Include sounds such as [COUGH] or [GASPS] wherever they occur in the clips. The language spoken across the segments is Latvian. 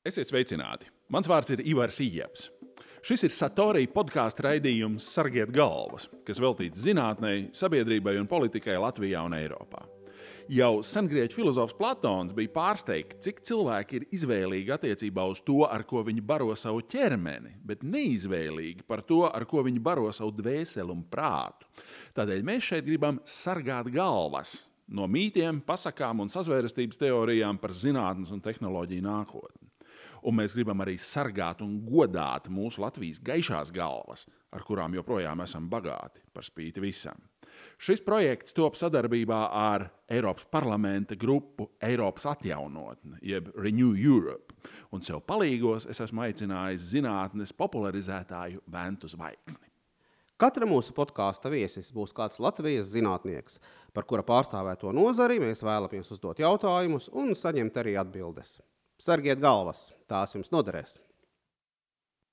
Esiet sveicināti! Mans vārds ir Ivars Ieps. Šis ir Satorija podkāstu raidījums Sargiet galvas, kas veltīts zinātnei, sabiedrībai un politikai Latvijā un Eiropā. Jau sengrieķu filozofs Platons bija pārsteigts, cik cilvēki ir izvēlīgi attiecībā uz to, ar ko viņi baro savu ķermeni, bet neizvēlīgi par to, ar ko viņi baro savu dvēseli un prātu. Tādēļ mēs šeit gribam sargāt galvas no mītiem, pasakām un sazvērestības teorijām par zinātnes un tehnoloģiju nākotni un mēs gribam arī sargāt un godāt mūsu Latvijas gaišās galvas, ar kurām joprojām esam bagāti par spīti visam. Šis projekts top sadarbībā ar Eiropas parlamenta grupu Eiropas atjaunotne, jeb Renew Europe, un sev palīgos es esmu aicinājis zinātnes popularizētāju Ventu Zvaigzni. Katra mūsu podkāstu viesis būs kāds Latvijas zinātnieks, par kura pārstāvēto nozari mēs vēlamies uzdot jautājumus un saņemt arī atbildes. Sargiet galvas, tās jums noderēs.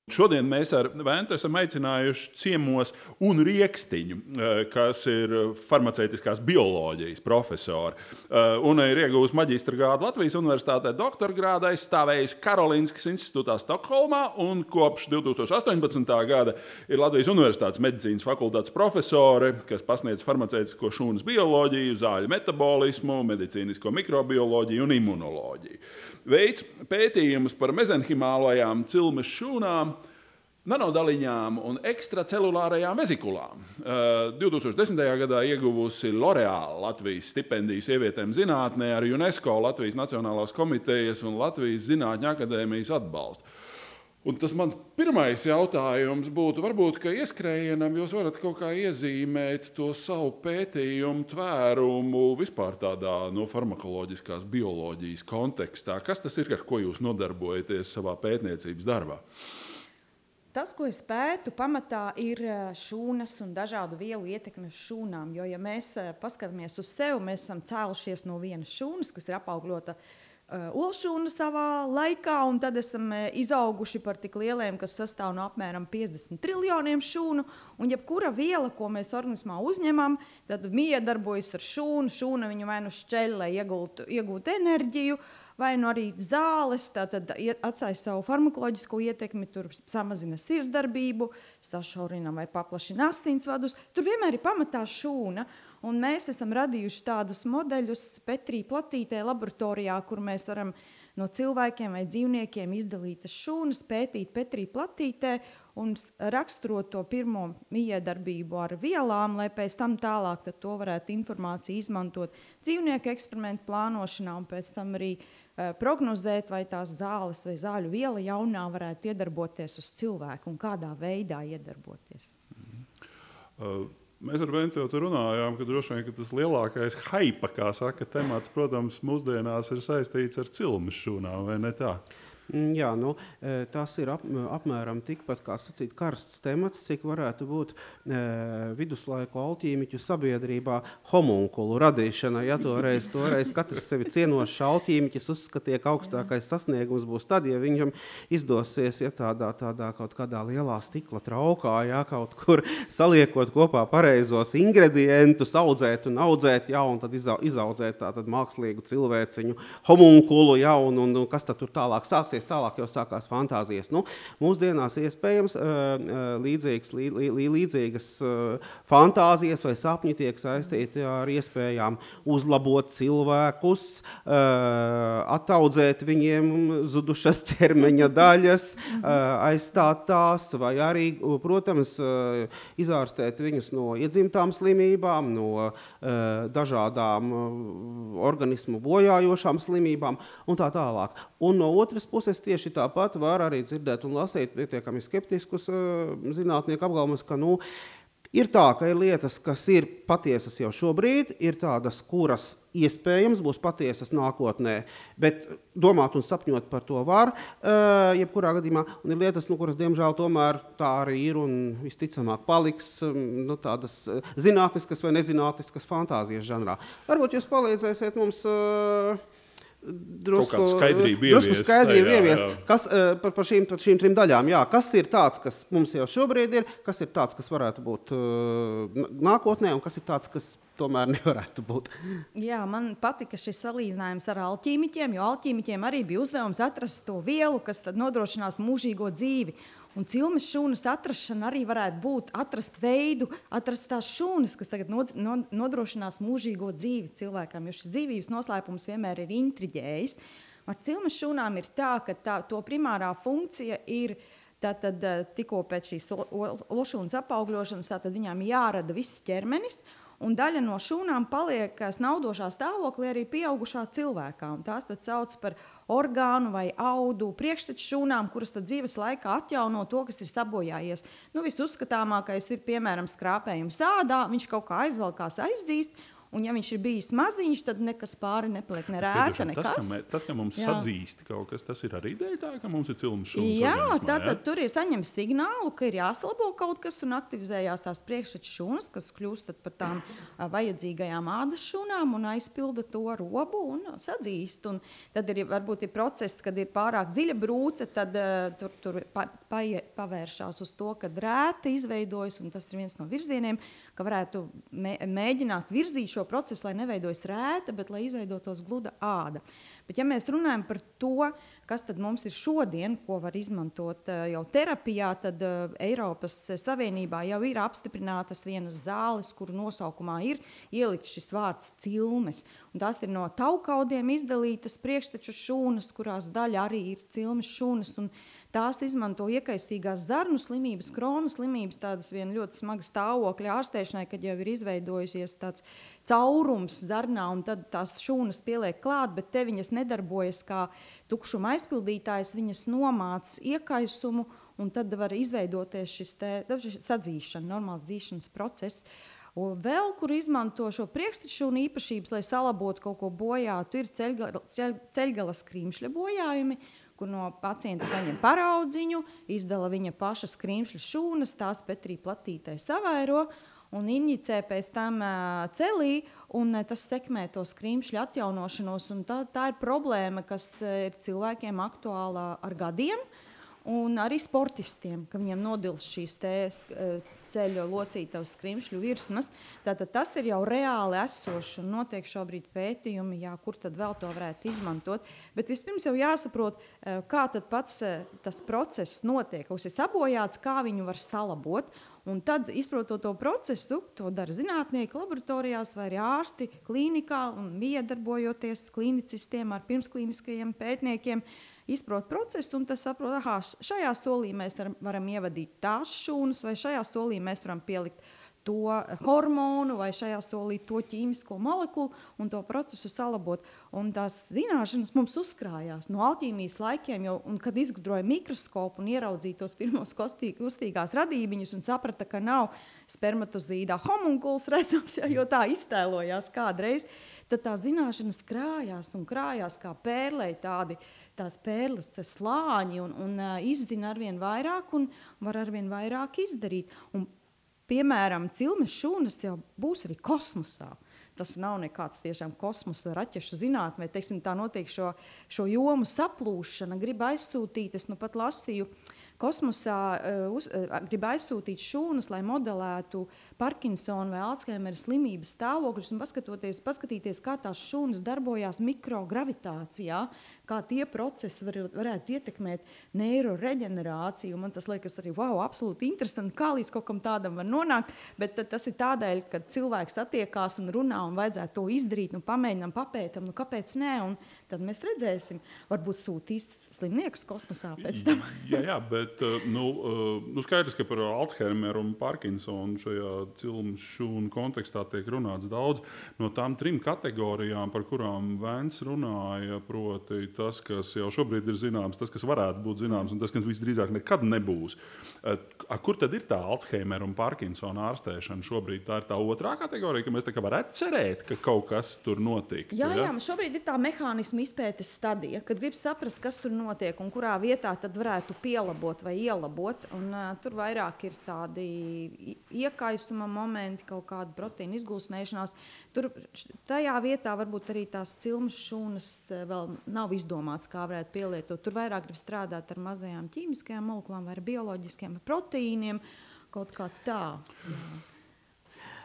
Šodien mēs ar Vēntu esam aicinājuši ciemos un Rieksniņu, eh, kas ir farmaceitiskās bioloģijas profesori. Eh, un ir iegūmis maģistra grādu Latvijas Universitātē, doktora grādu aizstāvējis Karolīnskas institūtā Stokholmā un kopš 2018. gada ir Latvijas Universitātes medicīnas fakultātes profesore, kas pasniedz farmaceitisko šūnas bioloģiju, zāļu metabolismu, medicīnisko mikrobioloģiju un imunoloģiju veids pētījumus par mezenhimālajām cilmes šūnām, nanodaliņām un ekstracelulārajām vezikulām. 2010. Eh, gadā ieguvusi L'Oreal Latvijas stipendiju sievietēm zinātnē ar UNESCO, Latvijas Nacionālās komitejas un Latvijas Zinātņu akadēmijas atbalstu. Un tas mans pirmais jautājums būtu, varbūt, ka ieskrējienam jūs varat kaut kā iezīmēt to savu pētījumu tvērumu vispār tādā no farmakoloģiskās bioloģijas kontekstā. Kas tas ir, ar ko jūs nodarbojaties savā pētniecības darbā? Tas, ko es pētu, pamatā ir eh, šūnas un dažādu vielu ietekme uz šūnām. Jo, ja mēs eh, paskatāmies uz sevi, mēs esam cēlušies no vienas šūnas, kas ir apaugļota ar uh, olšūnu savā laikā, un tad esam uh, izauguši par tik lieliem, kas sastāv no apmēram 50 triljoniem šūnu. Un jebkura viela, ko mēs organismā uzņemam, tad miedarbojas ar šūnu. Šūna viņu vai nu šķeļ, lai iegūtu, iegūtu enerģiju, vai nu arī zāles, tad atstāja savu farmakoloģisko ietekmi, tur samazina sirdsdarbību, sašaurina vai paplašina asinsvadus. Tur vienmēr ir pamatā šūna. Un mēs esam radījuši tādus modeļus Petrī platītē laboratorijā, kur mēs varam no cilvēkiem vai dzīvniekiem izdalītas šūnas, pētīt Petrī platītē un raksturot to pirmo miedarbību ar vielām, lai pēc tam tālāk to varētu informāciju izmantot dzīvnieku eksperimentu plānošanā un pēc tam arī uh, prognozēt, vai tās zāles vai zāļu viela jaunā varētu iedarboties uz cilvēku un kādā veidā iedarboties. Mm -hmm. uh. Mēs ar Bentu jau runājām, ka droši vien ka tas lielākais hype, kā saka, temats, protams, mūsdienās ir saistīts ar cilmes šūnām, vai ne tā? Mm, jā, nu, e, tas ir ap, apmēram tikpat sacīt, karsts temats, cik varētu būt e, viduslaiku alķīmiķu sabiedrībā homunkulu radīšana. Ja toreiz, toreiz katrs sevi cienošs alķīmiķis uzskatīja, ka augstākais sasniegums būs tad, ja viņam izdosies ja tādā, tādā kaut kādā lielā stikla traukā, ja kaut kur saliekot kopā pareizos ingredientus, audzēt un audzēt, ja, un tad izaudzēt tādu mākslīgu cilvēciņu homunkulu, ja, un, un, un kas tad tur tālāk sāksies sāksies tālāk, jau sākās fantāzijas. Nu, mūsdienās iespējams līdzīgas, lī, lī, līdzīgas fantāzijas vai sapņi tiek saistīti ar iespējām uzlabot cilvēkus, attaudzēt viņiem zudušas [LAUGHS] ķermeņa daļas, aizstāt tās, vai arī, protams, izārstēt viņus no iedzimtām slimībām, no dažādām organismu bojājošām slimībām un tā tālāk. Un no otras puses, puses tieši tāpat var arī dzirdēt un lasīt pietiekami skeptiskus uh, zinātnieku apgalvojumus, ka nu, ir tā, ka ir lietas, kas ir patiesas jau šobrīd, ir tādas, kuras iespējams būs patiesas nākotnē, bet domāt un sapņot par to var, uh, jebkurā gadījumā, un ir lietas, nu, kuras, diemžēl, tomēr tā arī ir un visticamāk paliks um, nu, tādas zinātniskas vai nezinātniskas fantāzijas žanrā. Varbūt jūs palīdzēsiet mums uh, drusku skaidrību ieviest. Drusku skaidrību tajā, ieviest. Jā. Kas, uh, par, par, šīm, par šīm trim daļām, jā, kas ir tāds, kas mums jau šobrīd ir, kas ir tāds, kas varētu būt uh, nākotnē, un kas ir tāds, kas tomēr [LAUGHS] nevarētu būt. Jā, man patika šis salīdzinājums ar alķīmiķiem, jo alķīmiķiem arī bija uzdevums atrast to vielu, kas nodrošinās mūžīgo dzīvi. Un cilmes šūnas atrašana arī varētu būt atrast veidu, atrast tās šūnas, kas tagad nodrošinās mūžīgo dzīvi cilvēkam. Jo šis dzīvības noslēpums vienmēr ir intriģējis. Ar cilmes šūnām ir tā, ka tā, to primārā funkcija ir Tātad, eh, tikko pēc šīs lošūnas apaugļošanas, viņām jārada viss ķermenis, un daļa no šūnām paliek snaudošā stāvoklī arī pieaugušā cilvēkā. Tās sauc par orgānu vai audu priekšstatu šūnām, kuras dzīves laikā atjauno to, kas ir sabojājies. Nu, Visuzskatāmākais ir piemēram skrāpējums ādā, viņš kaut kā aizvelkās, aizdzīst. Un, ja viņš ir bijis maziņš, tad nekas pāri nepaliek. Ne rēka, nekas. Tas, ka, mē, tas, ka mums jā. sadzīst kaut kas, tas ir arī dēļ tā, ka mums ir cilmes šūnas. Jā, tātad ja? tur ir saņemts signālu, ka ir jāsalabo kaut kas un aktivizējās tās priekšseču šūnas, kas kļūst par tām vajadzīgajām ādas šūnām un aizpilda to robu un sadzīst. Un tad ir varbūt ir process, kad ir pārāk dziļa brūce, tad uh, tur, tur pa, pa, pavēršās uz to, ka rēta izveidojas, un tas ir viens no virzieniem, ka varētu mē, mēģināt virzīt šo procesu, lai neveidojas rēta, bet lai izveidotos gluda āda. Bet, ja mēs runājam par to, kas mums ir šodien, ko var izmantot eh, jau terapijā, tad eh, Eiropas Savienībā jau ir apstiprinātas vienas zāles, kuru nosaukumā ir ielikts šis vārds cilmes. Un tās ir no taukaudiem izdalītas priekšteču šūnas, kurās daļa arī ir cilmes šūnas. Tās izmanto iekaisīgās zarnu slimības, kronu slimības, tādas ļoti smagas stāvokļa ārstēšanai, kad jau ir izveidojusies tāds caurums zarnā, un tad tās šūnas pieliek klāt, bet te viņas nedarbojas kā tukšuma aizpildītājs, viņas nomāca iekaisumu, un tad var izveidoties šis te, sadzīšana, normāls dzīšanas process. Un vēl, kur izmanto šo priekšsteču īpašības, lai salabotu kaut ko bojātu, ir ceļgala, ceļ, ceļgalas krīmšļa bojājumi, kur no pacienta paņem paraudziņu, izdala viņa paša skrimšļa šūnas, tās Petrī platītē savairo un injicē pēc tam uh, celī, un uh, tas sekmē to skrimšļu atjaunošanos. Tā, tā ir problēma, kas uh, ir cilvēkiem aktuāla ar gadiem. Un arī sportistiem, ka viņiem nodils šīs tēs, ceļu locītavas skrimšļu virsmas. Tātad tas ir jau reāli esošs un notiek šobrīd pētījumi, jā, kur tad vēl to varētu izmantot. Bet vispirms jau jāsaprot, eh, kā pats eh, tas process notiek. Kas ir sabojāts, kā viņu var salabot. Un tad, izprotot to procesu, to dara zinātnieki laboratorijās vai arī ārsti klīnikā un miedarbojoties klīnicistiem ar pirmsklīniskajiem pētniekiem. Uh, izprot procesu un tas saprot, ka šajā solī mēs varam ievadīt tās šūnas, vai šajā solī mēs varam pielikt to hormonu vai šajā solī to ķīmisko molekulu un to procesu salabot. Un tās zināšanas mums uzkrājās no alķīmijas laikiem, jau, un, kad izgudroja mikroskopu un ieraudzīja tos pirmos kustīgās radībiņus un saprata, ka nav spermatozīdā homunkuls redzams, ja, jo tā iztēlojās kādreiz, tad tās zināšanas krājās un krājās kā pērlei tādi tās pērles slāņi un, un uh, izzina arvien vairāk un var arvien vairāk izdarīt. Un, piemēram, cilmes šūnas jau būs arī kosmosā. Tas nav nekāds tiešām kosmosa raķešu zinātnē, vai tā notiek šo, šo jomu saplūšana, grib aizsūtīt. Es nu pat lasīju, kosmosā uh, uz, uh, grib aizsūtīt šūnas, lai modelētu Parkinsona vai Alzheimera slimības stāvokļus un paskatīties, kā tās šūnas darbojās mikrogravitācijā, kā tie procesi var, varētu ietekmēt neiroreģenerāciju. Man tas liekas arī wow, absolūti interesanti, kā līdz kaut kam tādam var nonākt. Bet tas ir tādēļ, ka cilvēks attiekās un runā un vajadzētu to izdarīt, nu, pamēģinām, papētām, nu, kāpēc nē. Un tad mēs redzēsim, varbūt sūtīs slimniekus kosmosā pēc tam. [LAUGHS] jā, jā, bet eh, nu, eh, nu skaidrs, ka par Alzheimeru un Parkinsonu šajā cilmes šūnu kontekstā tiek runāts daudz. No tām trim kategorijām, par kurām Vēns runāja, proti tas, kas jau šobrīd ir zināms, tas, kas varētu būt zināms, un tas, kas visdrīzāk nekad nebūs. Eh, a, kur tad ir tā Alzheimer un Parkinsona ārstēšana šobrīd? Tā ir tā otrā kategorija, ka mēs tā kā varētu cerēt, ka kaut kas tur notiek. Jā, ja? jā šobrīd ir tā mehānisma izpētes stadija, kad grib saprast, kas tur notiek un kurā vietā tad varētu pielabot vai ielabot. Un, uh, tur vairāk ir tādi iekaisuma momenti, kaut kāda proteīna izgūsnēšanās. Tur tajā vietā varbūt arī tās cilmes šūnas vēl nav izdomāts, kā varētu pielietot. Tur vairāk grib strādāt ar mazajām ķīmiskajām molekulām vai bioloģiskiem proteīniem, kaut kā tā. Jā.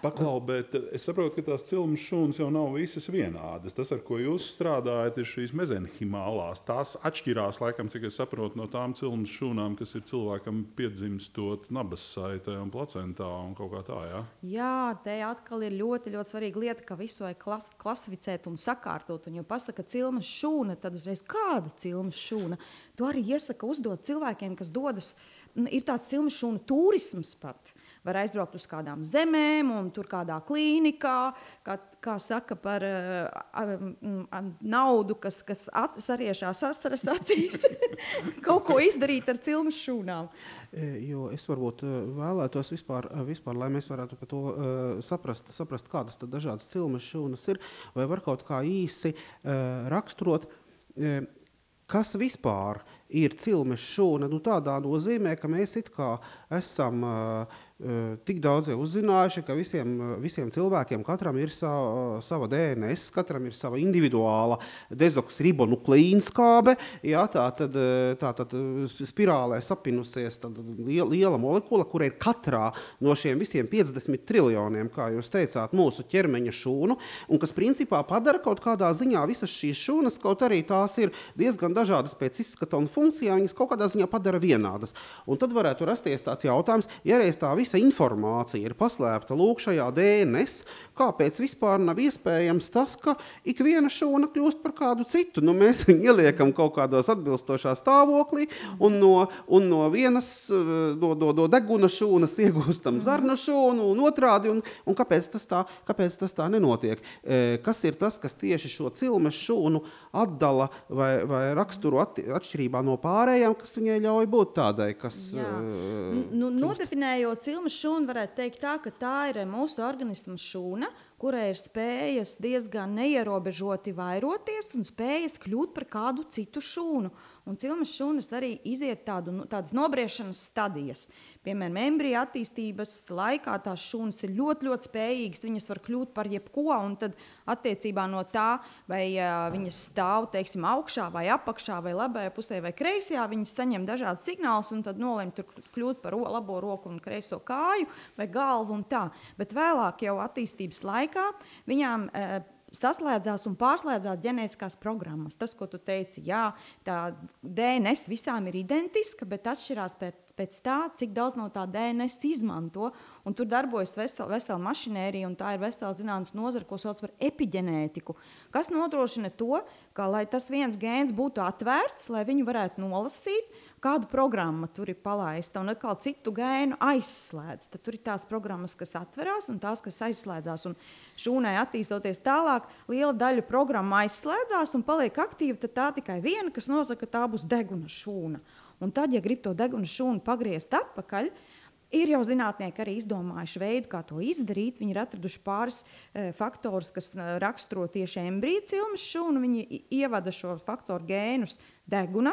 Paklau, bet es saprotu, ka tās cilmes šūnas jau nav visas vienādas. Tas, ar ko jūs strādājat, ir šīs mezenhimālās. Tās atšķirās, laikam, cik es saprotu, no tām cilmes šūnām, kas ir cilvēkam piedzimstot nabas saitē un placentā un kaut kā tā. Ja? Jā, te atkal ir ļoti, ļoti svarīga lieta, ka visu vajag klas klasificēt un sakārtot. Un, ja pasaka cilmes šūna, tad uzreiz kāda cilmes šūna? To arī iesaka uzdot cilvēkiem, kas dodas. Ir tāds cilmes šūnu turisms pat var aizbraukt uz kādām zemēm, un tur kādā klīnikā, kā, kā saka, par uh, naudu, kas, kas sariešās asaras acīs, [LAUGHS] kaut ko izdarīt ar cilmes šūnām. E, jo es varbūt e, vēlētos vispār, e, vispār lai mēs varētu par to uh, saprast, saprast, kādas dažādas cilmes šūnas ir, vai var kaut kā īsi uh, raksturot, uh, kas vispār ir cilmes šūna. Nu, tādā nozīmē, ka mēs it kā esam uh, tik daudz uzzinājuši, ka visiem, eh, visiem cilvēkiem katram ir sava, sava DNS, katram ir sava individuāla dezoksiribonukleīnskābe. Jā, tā tad, eh, tā tad spirālē sapinusies liela, liela molekula, kur ir katrā no šiem visiem 50 triljoniem, kā jūs teicāt, mūsu ķermeņa šūnu, un kas principā padara kaut kādā ziņā visas šīs šūnas, kaut arī tās ir diezgan dažādas pēc izskata un funkcijām, viņas kaut kādā ziņā padara vienādas. Un tad varētu rasties tāds jautājums, ja reiz tā visa visa informācija ir paslēpta lūk šajā DNS, kāpēc vispār nav iespējams tas, ka ik viena šūna kļūst par kādu citu. Nu, mēs viņu [LAUGHS] ieliekam kaut kādos atbilstošā stāvoklī, un no, un no vienas no, no, no deguna šūnas iegūstam mhm. zarnu šūnu, un otrādi. Un, un kāpēc, tas tā, kāpēc tas tā nenotiek? E, kas ir tas, kas tieši šo cilmes šūnu atdala vai, vai raksturo at, atšķirībā no pārējām, kas viņai ļauj būt tādai? Kas, Jā. uh, nu, nodefinējot cilmes šūna varētu teikt tā, ka tā ir mūsu organisma šūna, kurai ir spējas diezgan neierobežoti vairoties un spējas kļūt par kādu citu šūnu. Un cilmes šūnas arī iziet tādu, nu, tādas nobriešanas stadijas. Piemēram, embrija attīstības laikā tās šūnas ir ļoti, ļoti spējīgas. Viņas var kļūt par jebko, un tad attiecībā no tā, vai uh, viņas stāv teiksim, augšā, vai apakšā, vai labajā pusē, vai kreisajā, viņas saņem dažādas signālus un tad nolem tur kļūt par labo roku un kreiso kāju vai galvu. Bet vēlāk jau attīstības laikā viņām uh, saslēdzās un pārslēdzās ģenētiskās programmas. Tas, ko tu teici, jā, tā DNS visām ir identiska, bet atšķirās pēc, pēc tā, cik daudz no tā DNS izmanto. Un tur darbojas vesela, vesela mašinērija, un tā ir vesela zinātnīs nozara, ko sauc par epigenētiku. Kas nodrošina to, ka tas viens gēns būtu atvērts, lai viņu varētu nolasīt, kāda programma tur ir palaista un atkal citu gēnu aizslēdz. Tad tur ir tās programmas, kas atverās un tās, kas aizslēdzās. Un šūnai attīstoties tālāk, liela daļa programmu aizslēdzās un paliek aktīva. Tad tā tikai viena, kas nosaka, ka tā būs deguna šūna. Un tad, ja grib to deguna šūnu pagriezt atpakaļ, Ir jau zinātnieki arī izdomājuši veidu, kā to izdarīt. Viņi ir atraduši pāris e, faktorus, kas e, raksturo tieši embriju cilmes šūnu. Viņi ievada šo faktoru gēnus deguna,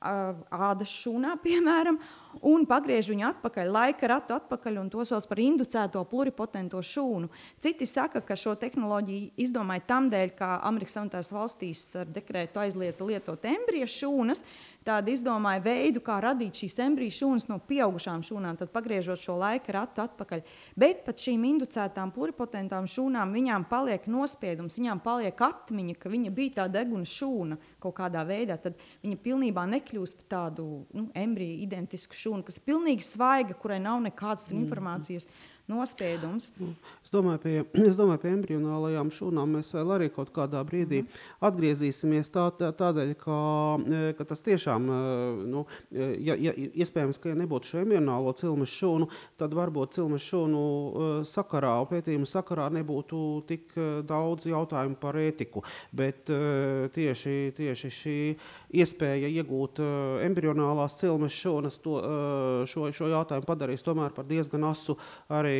ādas šūnā, [LAUGHS] piemēram, un pagriež viņu atpakaļ, laika ratu atpakaļ, un to sauc par inducēto pluripotento šūnu. Citi saka, ka šo tehnoloģiju izdomāja tam dēļ, ka Amerikas Savienotās valstīs ar dekrētu aizliedza lietot embriju šūnas, tāda izdomāja veidu, kā radīt šīs embriju šūnas no pieaugušām šūnām, tad pagriežot šo laika ratu atpakaļ. Bet pat šīm inducētām pluripotentām šūnām viņām paliek nospiedums, viņām paliek atmiņa, ka viņa bija tā deguna šūna kaut kādā veidā. Tad viņa pilnībā nekļūst par tādu nu, embriju identisku šūnu, kas ir pilnīgi svaiga, kurai nav nekādas mm. informācijas nospiedums. Es domāju, pie, es domāju, pie embrionālajām šūnām mēs vēl arī kaut kādā brīdī mm. atgriezīsimies tā, tā, tādēļ, ka, e, ka tas tiešām, e, nu, e, ja, ja, iespējams, ka ja nebūtu šo embrionālo cilmes šūnu, tad varbūt cilmes šūnu sakarā, pētījumu sakarā nebūtu tik daudz jautājumu par ētiku, bet tieši, tieši šī iespēja iegūt embrionālās cilmes šūnas to, šo, šo jautājumu padarīs tomēr par diezgan asu arī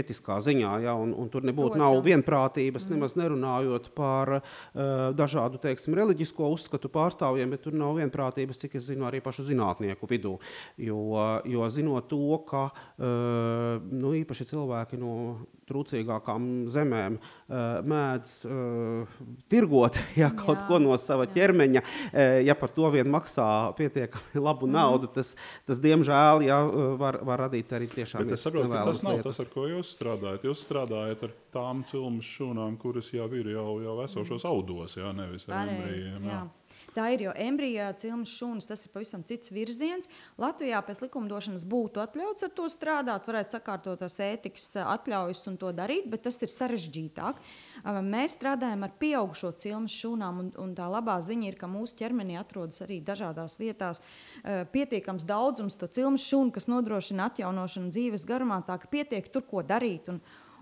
ētiskā ziņā, ja, un, un tur nebūtu Protams. nav vienprātības, mm. nemaz nerunājot par uh, dažādu, teiksim, reliģisko uzskatu pārstāvjiem, bet tur nav vienprātības, cik es zinu, arī pašu zinātnieku vidū, jo, jo zinot to, ka uh, nu, īpaši cilvēki no trūcīgākām zemēm uh, mēdz uh, tirgot [LAUGHS] ja, kaut jā, ko no sava jā. ķermeņa. Uh, ja par to vien maksā pietiekami labu mm. naudu, tas, tas diemžēl ja, var, var radīt arī tiešām tādu situāciju. Tas nav lietas. tas, ar ko jūs jūs strādājat? Jūs strādājat ar tām cilmes šūnām, kuras jau ir jau, jau esošos audos, jā, nevis ar embrijiem. Tā ir jau embrijā cilmes šūnas, tas ir pavisam cits virziens. Latvijā pēc likumdošanas būtu atļauts ar to strādāt, varētu sakārtot tās ētikas atļaujas un to darīt, bet tas ir sarežģītāk. Mēs strādājam ar pieaugušo cilmes šūnām, un, un tā labā ziņa ir, ka mūsu ķermenī atrodas arī dažādās vietās pietiekams daudzums to cilmes šūnu, kas nodrošina atjaunošanu dzīves garumā, tā ka pietiek tur ko darīt. Un,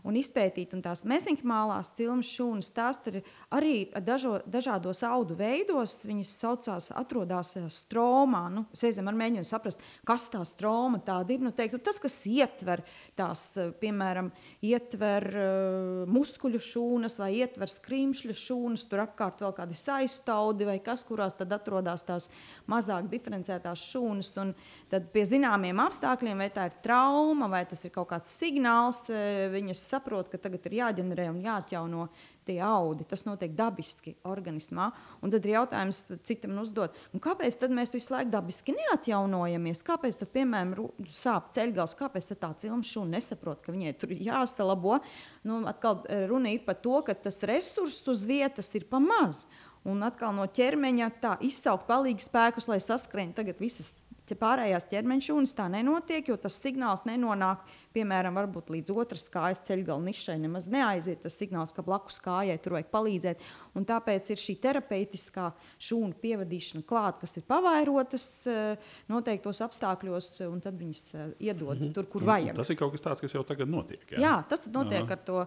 un izpētīt. Un tās meziņķmālās cilmes šūnas, tās ir arī dažo, dažādos audu veidos. Viņas saucās, atrodas eh, stromā. Nu, es reizēm mēģinu saprast, kas tā stroma tāda ir. Nu, teiktu, tas, kas ietver tās, eh, piemēram, ietver uh, muskuļu šūnas vai ietver skrimšļu šūnas, tur apkārt vēl kādi saistāudi vai kas, kurās tad atrodas tās mazāk diferencētās šūnas. Un tad pie zināmiem apstākļiem, vai tā ir trauma vai tas ir kaut kāds signāls, viņas saprot, ka tagad ir jāģenerē un jāatjauno tie audi. Tas notiek dabiski organismā. Un tad ir jautājums, citam uzdot, kāpēc mēs visu laiku dabiski neatjaunojamies? Kāpēc, tad, piemēram, sāp ceļgals, kāpēc tā cilmes šūna nesaprot, ka viņai tur jāsalabo? Nu, atkal eh, runa ir par to, ka tas resurss uz vietas ir pa maz. Un atkal no ķermeņa tā izsaukt palīgu spēkus, lai saskrien tagad visas pārējās ķermeņa šūnas tā nenotiek, jo tas signāls nenonāk piemēram, varbūt līdz otras kājas ceļgala nišai nemaz neaiziet. Tas signāls, ka blakus kājai tur vajag palīdzēt. Un tāpēc ir šī terapeitiskā šūnu pievadīšana klāt, kas ir pavairotas eh, noteiktos apstākļos, un tad viņas eh, iedod mm -hmm. tur, kur vajag. Tas ir kaut kas tāds, kas jau tagad notiek. Jā, jā tas notiek Aha. ar to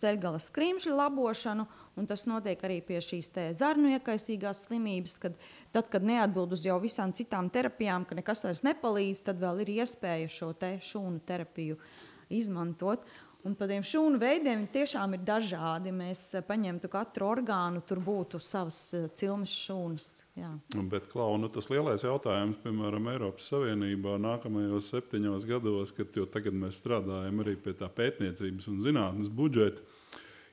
ceļgala skrimšļu labošanu, un tas notiek arī pie šīs zarnu iekaisīgās slimības, kad tad, kad neatbild uz jau visām citām terapijām, ka nekas vairs nepalīdz, tad vēl ir iespēja šo te šūnu terapiju izmantot. Un par tiem šūnu veidiem tiešām ir dažādi. Mēs eh, paņemtu katru orgānu, tur būtu savas eh, cilmes šūnas. Jā. Bet, Klau, nu, tas lielais jautājums, piemēram, Eiropas Savienībā nākamajos septiņos gados, kad tagad mēs strādājam arī pie tā pētniecības un zinātnes budžeta,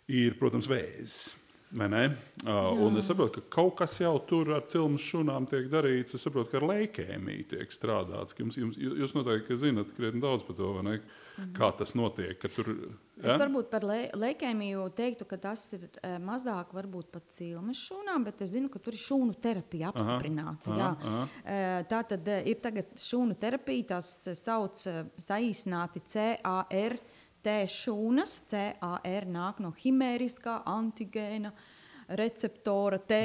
ir, protams, vēzis. Un es saprotu, ka kaut kas jau tur ar cilmes šūnām tiek darīts. Es saprotu, ka ar leikēmiju tiek strādāts. Jums, jums, jūs noteikti zinat krietni daudz par to, mm -hmm. kā tas notiek. Tur, ja? Es varbūt par le leikēmiju teiktu, ka tas ir e, mazāk varbūt pat cilmes šūnām, bet es zinu, ka tur ir šūnu terapija apstiprināta. Aha, aha, aha. E, tā tad e, ir tagad šūnu terapija, tās sauc saīsināti CAR T šūnas, CAR nāk no himēriskā antigēna receptora T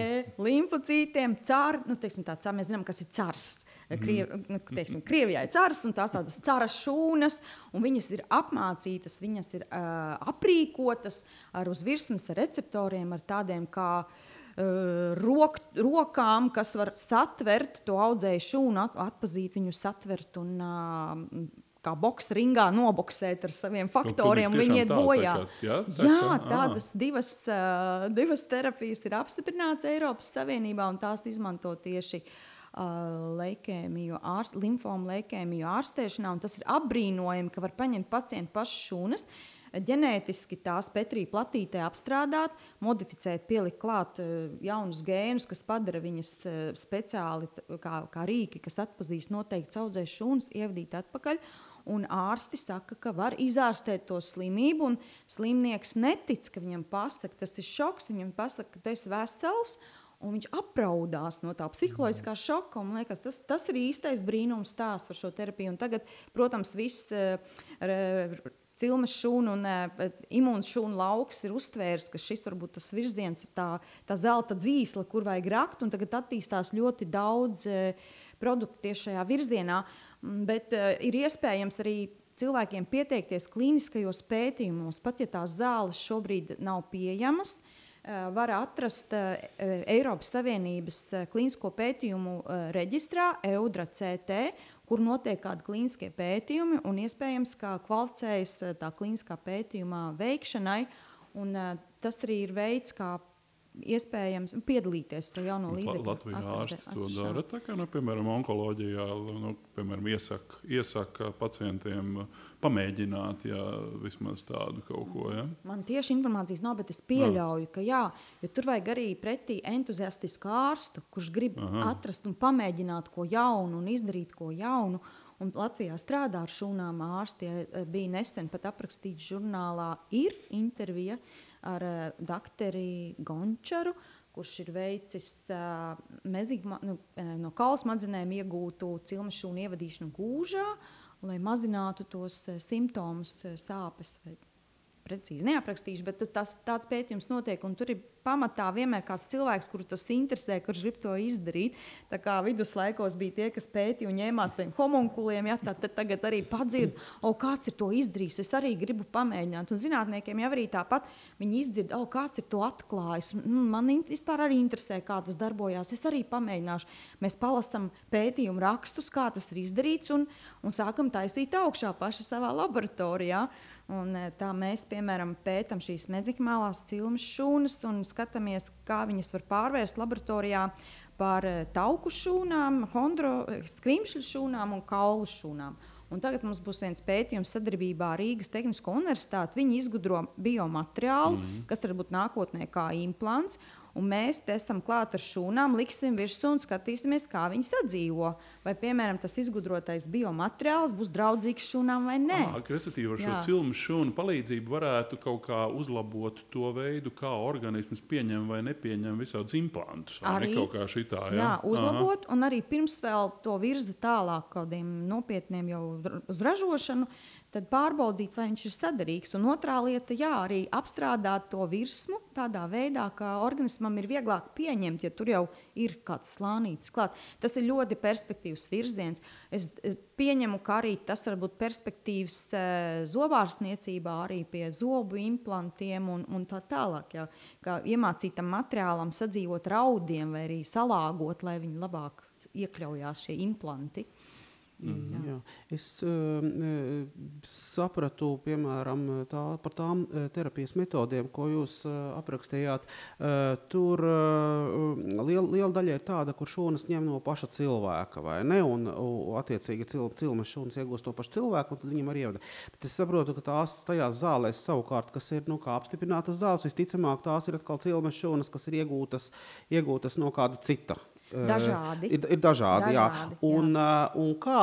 limfocītiem, car, nu, teiksim, tā, mēs zinām, kas ir cars. Mhm. Kriev, nu, teiksim, Krievijā ir cars, un tās tādas caras šūnas, un viņas ir apmācītas, viņas ir uh, aprīkotas ar uz virsmas receptoriem, ar tādiem kā uh, rok, rokām, kas var satvert to audzēju šūnu, at, atpazīt viņu, satvert un uh, kā boxa ringā noboxēt ar saviem faktoriem, un viņi iet bojā. Tā, kā, jā, tā, jā, kā, tādas divas, uh, divas terapijas ir apstiprināts Eiropas Savienībā, un tās izmanto tieši uh, leikēmiju, ārst, limfomu leikēmiju ārstēšanā. Tas ir apbrīnojami, ka var paņemt pacientu pašas šūnas. Ģenētiski tās Petrija platītē apstrādāt, modificēt, pielikt klāt uh, jaunus gēnus, kas padara viņas uh, speciāli kā, kā rīki, kas atpazīst noteikti audzēs šūnas, ievadīt atpakaļ. Un ārsti saka, ka var izārstēt to slimību, un slimnieks netic, ka viņam pasaka, tas ir šoks. Viņam pasaka, ka tas ir vesels, un viņš apraudās no tā psiholoģiskā mhm. šoka. Man liekas, tas, tas ir īstais brīnums stāsts par šo terapiju. Un tagad, protams, viss. Uh, Cilmes šūnu un uh, imūns šūnu lauks ir uztvērs, ka šis varbūt tas virziens ir tā, tā zelta dzīsla, kur vajag rakt, un tagad attīstās ļoti daudz uh, produktu tieši šajā virzienā. Mm, bet uh, ir iespējams arī cilvēkiem pieteikties klīniskajos pētījumos, pat ja tās zāles šobrīd nav pieejamas. Uh, var atrast uh, Eiropas Savienības klīnisko pētījumu reģistrā, EUDRA CT, kur notiek kādi klīniskie pētījumi un iespējams, ka kvalificējas tā klīniskā pētījuma veikšanai. Un, tas arī ir veids, kā iespējams piedalīties to jauno līdzekļu. Latvijā ārsti to dara. Tā kā, nu, piemēram, onkoloģijā nu, piemēram, iesaka, iesaka pacientiem pamēģināt jā, vismaz tādu kaut ko. Ja? Man tieši informācijas nav, bet es pieļauju, ka jā, jo tur vajag arī pretī entuziastisku ārstu, kurš grib Aha. atrast un pamēģināt ko jaunu un izdarīt ko jaunu. Un Latvijā strādā ar šūnām ārsti. Ja bija nesen pat aprakstīts žurnālā, ir intervija ar uh, doktoru Gončaru, kurš ir veicis uh, mezigma, nu, no kaula smadzenēm iegūtu cilmes šūnu ievadīšanu gūžā, lai mazinātu tos uh, simptomus, uh, sāpes vai precīzi neaprakstīšu, bet tas, tāds pētījums notiek, tur ir pamatā vienmēr kāds cilvēks, kuru tas interesē, kurš grib to izdarīt. Tā kā viduslaikos bija tie, kas pētīja un ņēmās pie homunkuliem, ja, tad, tad tagad arī padzird, o, kāds ir to izdarījis, es arī gribu pamēģināt. Un zinātniekiem jau arī tāpat viņi izdzird, o, kāds ir to atklājis. Un, mm, man vispār arī interesē, kā tas darbojās. Es arī pamēģināšu. Mēs palasām pētījumu rakstus, kā tas ir izdarīts, un, un sākam taisīt augšā paši savā laboratorijā. Un, e, tā mēs, piemēram, pētām šīs mezikmālās cilmes šūnas un skatāmies, kā viņas var pārvērst laboratorijā par e, tauku šūnām, hondro, e, skrimšļu šūnām un kaulu šūnām. Un tagad mums būs viens pētījums sadarbībā ar Rīgas Tehnisko universitāti. Viņi izgudro biomateriālu, mm -hmm. kas var būt nākotnē kā implants un mēs esam klāt ar šūnām, liksim virsū un skatīsimies, kā viņi sadzīvo. Vai, piemēram, tas izgudrotais biomateriāls būs draudzīgs šūnām vai nē. Respektīvi, ar šo cilmu šūnu palīdzību varētu kaut kā uzlabot to veidu, kā organisms pieņem vai nepieņem visādus implantus. Arī ne kaut kā šitā. Jā, jā uzlabot, Aha. un arī pirms vēl to virza tālāk kādiem nopietniem jau uz ražošanu tad pārbaudīt, vai viņš ir saderīgs. Un otrā lieta, jā, arī apstrādāt to virsmu tādā veidā, ka organismam ir vieglāk pieņemt, ja tur jau ir kāds slānītis klāt. Tas ir ļoti perspektīvs virziens. Es, es pieņemu, ka arī tas var būt perspektīvs e, zobārstniecībā, arī pie zobu implantiem un, un tā tālāk. Jā, kā iemācītam materiālam sadzīvot raudiem vai arī salāgot, lai viņi labāk iekļaujās šie implanti. Mm, jā. Jā. Es uh, sapratu piemēram, tā, par tām uh, terapijas metodēm, ko jūs uh, aprakstījāt. Uh, tur uh, liela, liela daļa ir tāda, kur šūnas ņem no paša cilvēka, vai ne? Un, attiecīgi, cil, cilmes šūnas iegūst to pašu cilvēku, un tad viņam arī ievada. Bet es saprotu, ka tās tajās zālēs savukārt, kas ir nu, apstiprinātas zāles, visticamāk, tās ir atkal cilmes šūnas, kas ir iegūtas, iegūtas no kāda cita Dažādi. Ir, ir dažādi, dažādi jā. Un, jā. Un kā,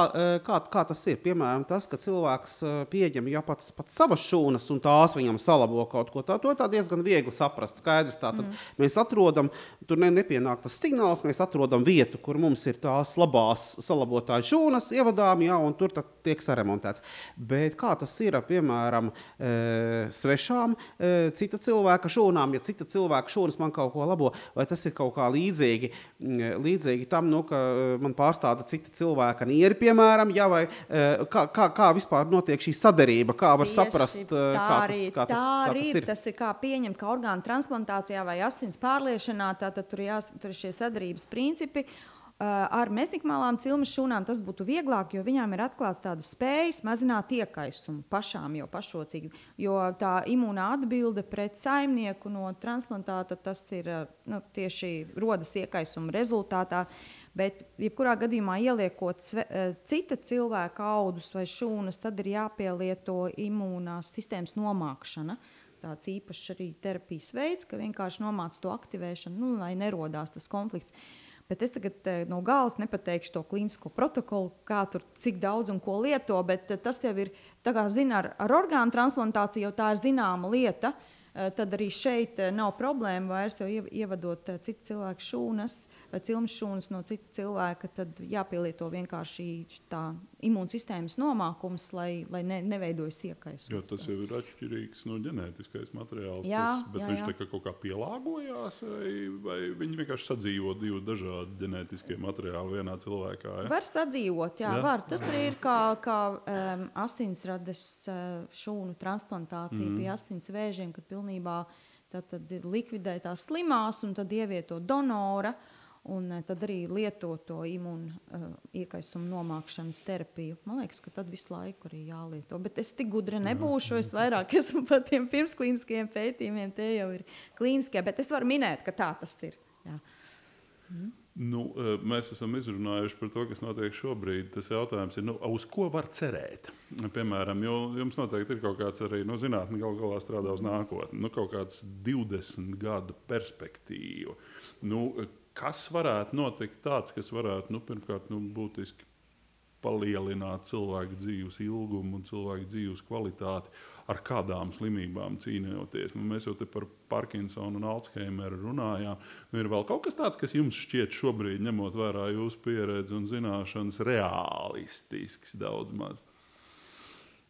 kā, kā tas ir? Piemēram, tas, ka cilvēks pieņem ja pats, pats savas šūnas un tās viņam salabo kaut ko tādu, to diezgan viegli saprast. Skaidrs, tātad mm. mēs atrodam, tur ne, nepienāk tas signāls, mēs atrodam vietu, kur mums ir tās labās salabotāju šūnas, ievadām, jā, un tur tiek saremontēts. Bet kā tas ir, piemēram, svešām cita cilvēka šūnām, ja cita cilvēka šūnas man kaut ko labo, vai tas ir kaut kā līdzīgi? Līdzīgi tam, nu, ka eh, man pārstāda cita cilvēka nieri, piemēram, ja, vai eh, kā, kā, kā vispār notiek šī sadarība, kā var Tieši saprast, eh, kā tas, kā tas, tā arī kā tas ir. Tas ir kā pieņemt, ka orgānu transplantācijā vai asins pārliešanā, tātad tur, jās, tur ir šie sadarības principi. Eh, ar mezikmālām cilmes šūnām tas būtu vieglāk, jo viņām ir atklāts tādas spējas mazināt iekaisumu pašām jau pašrocīgi. Jo tā imūnā atbilde pret saimnieku no transplantāta tas ir nu, tieši rodas iekaisuma rezultātā. Bet, jebkurā gadījumā, ieliekot sve, cita cilvēka audus vai šūnas, tad ir jāpielieto imūnās sistēmas nomākšana. Tāds īpašs arī terapijas veids, ka vienkārši nomāc to aktivēšanu, nu, lai nerodās tas konflikts. Uh, Bet es tagad eh, no galas nepateikšu to klīnisko protokolu, kā tur cik daudz un ko lieto, bet eh, tas jau ir, kā zina, ar, ar orgānu transplantāciju jau tā ir zināma lieta. Uh, Eh, tad arī šeit nav problēma vairs ievadot citu cilvēku šūnas vai cilmes šūnas no cita cilvēka. Tad jāpielieto vienkārši tā imūnsistēmas nomākums, lai, lai ne, neveidojas iekaisums. Jo tas jau ir atšķirīgs no ģenētiskais materiāls. Jā, tas, bet jā, jā. viņš kaut kā pielāgojās, vai, vai viņi vienkārši sadzīvo divu dažādu ģenētiskie materiāli vienā cilvēkā? Ja? Var sadzīvot, jā, jā. var. Tas arī ir kā, kā um, asinsrades uh, šūnu transplantācija mm. pie asins vēžiem, kad pilnībā tad, tad likvidē tās slimās un tad ievieto donora. Un eh, tad arī lietot to imūnu uh, iekaisumu nomākšanas terapiju. Man liekas, ka tad visu laiku arī jālieto. Bet es tik gudra nebūšu. Es vairāk [LAUGHS] esmu par tiem pirmsklīniskiem pētījumiem. Tie jau ir klīniskie. Bet es varu minēt, ka tā tas ir. Jā. Mm. Nu, eh, mēs esam izrunājuši par to, kas notiek šobrīd. Tas jautājums ir, nu, uz ko var cerēt? Piemēram, jums noteikti ir kaut kāds arī nu, zinātnē, gal galā strādā uz nākotni, nu, kaut kāds 20 gadu perspektīva. Nu, kas varētu notikt tāds, kas varētu nu, pirmkārt nu, būtiski palielināt cilvēku dzīves ilgumu un cilvēku dzīves kvalitāti, ar kādām slimībām cīnīties. Nu, mēs jau par Parkinsonu un Alzheimeru runājām. Nu, ir vēl kaut kas tāds, kas jums šķiet šobrīd, ņemot vērā jūsu pieredzi un zināšanas, realistisks daudz maz.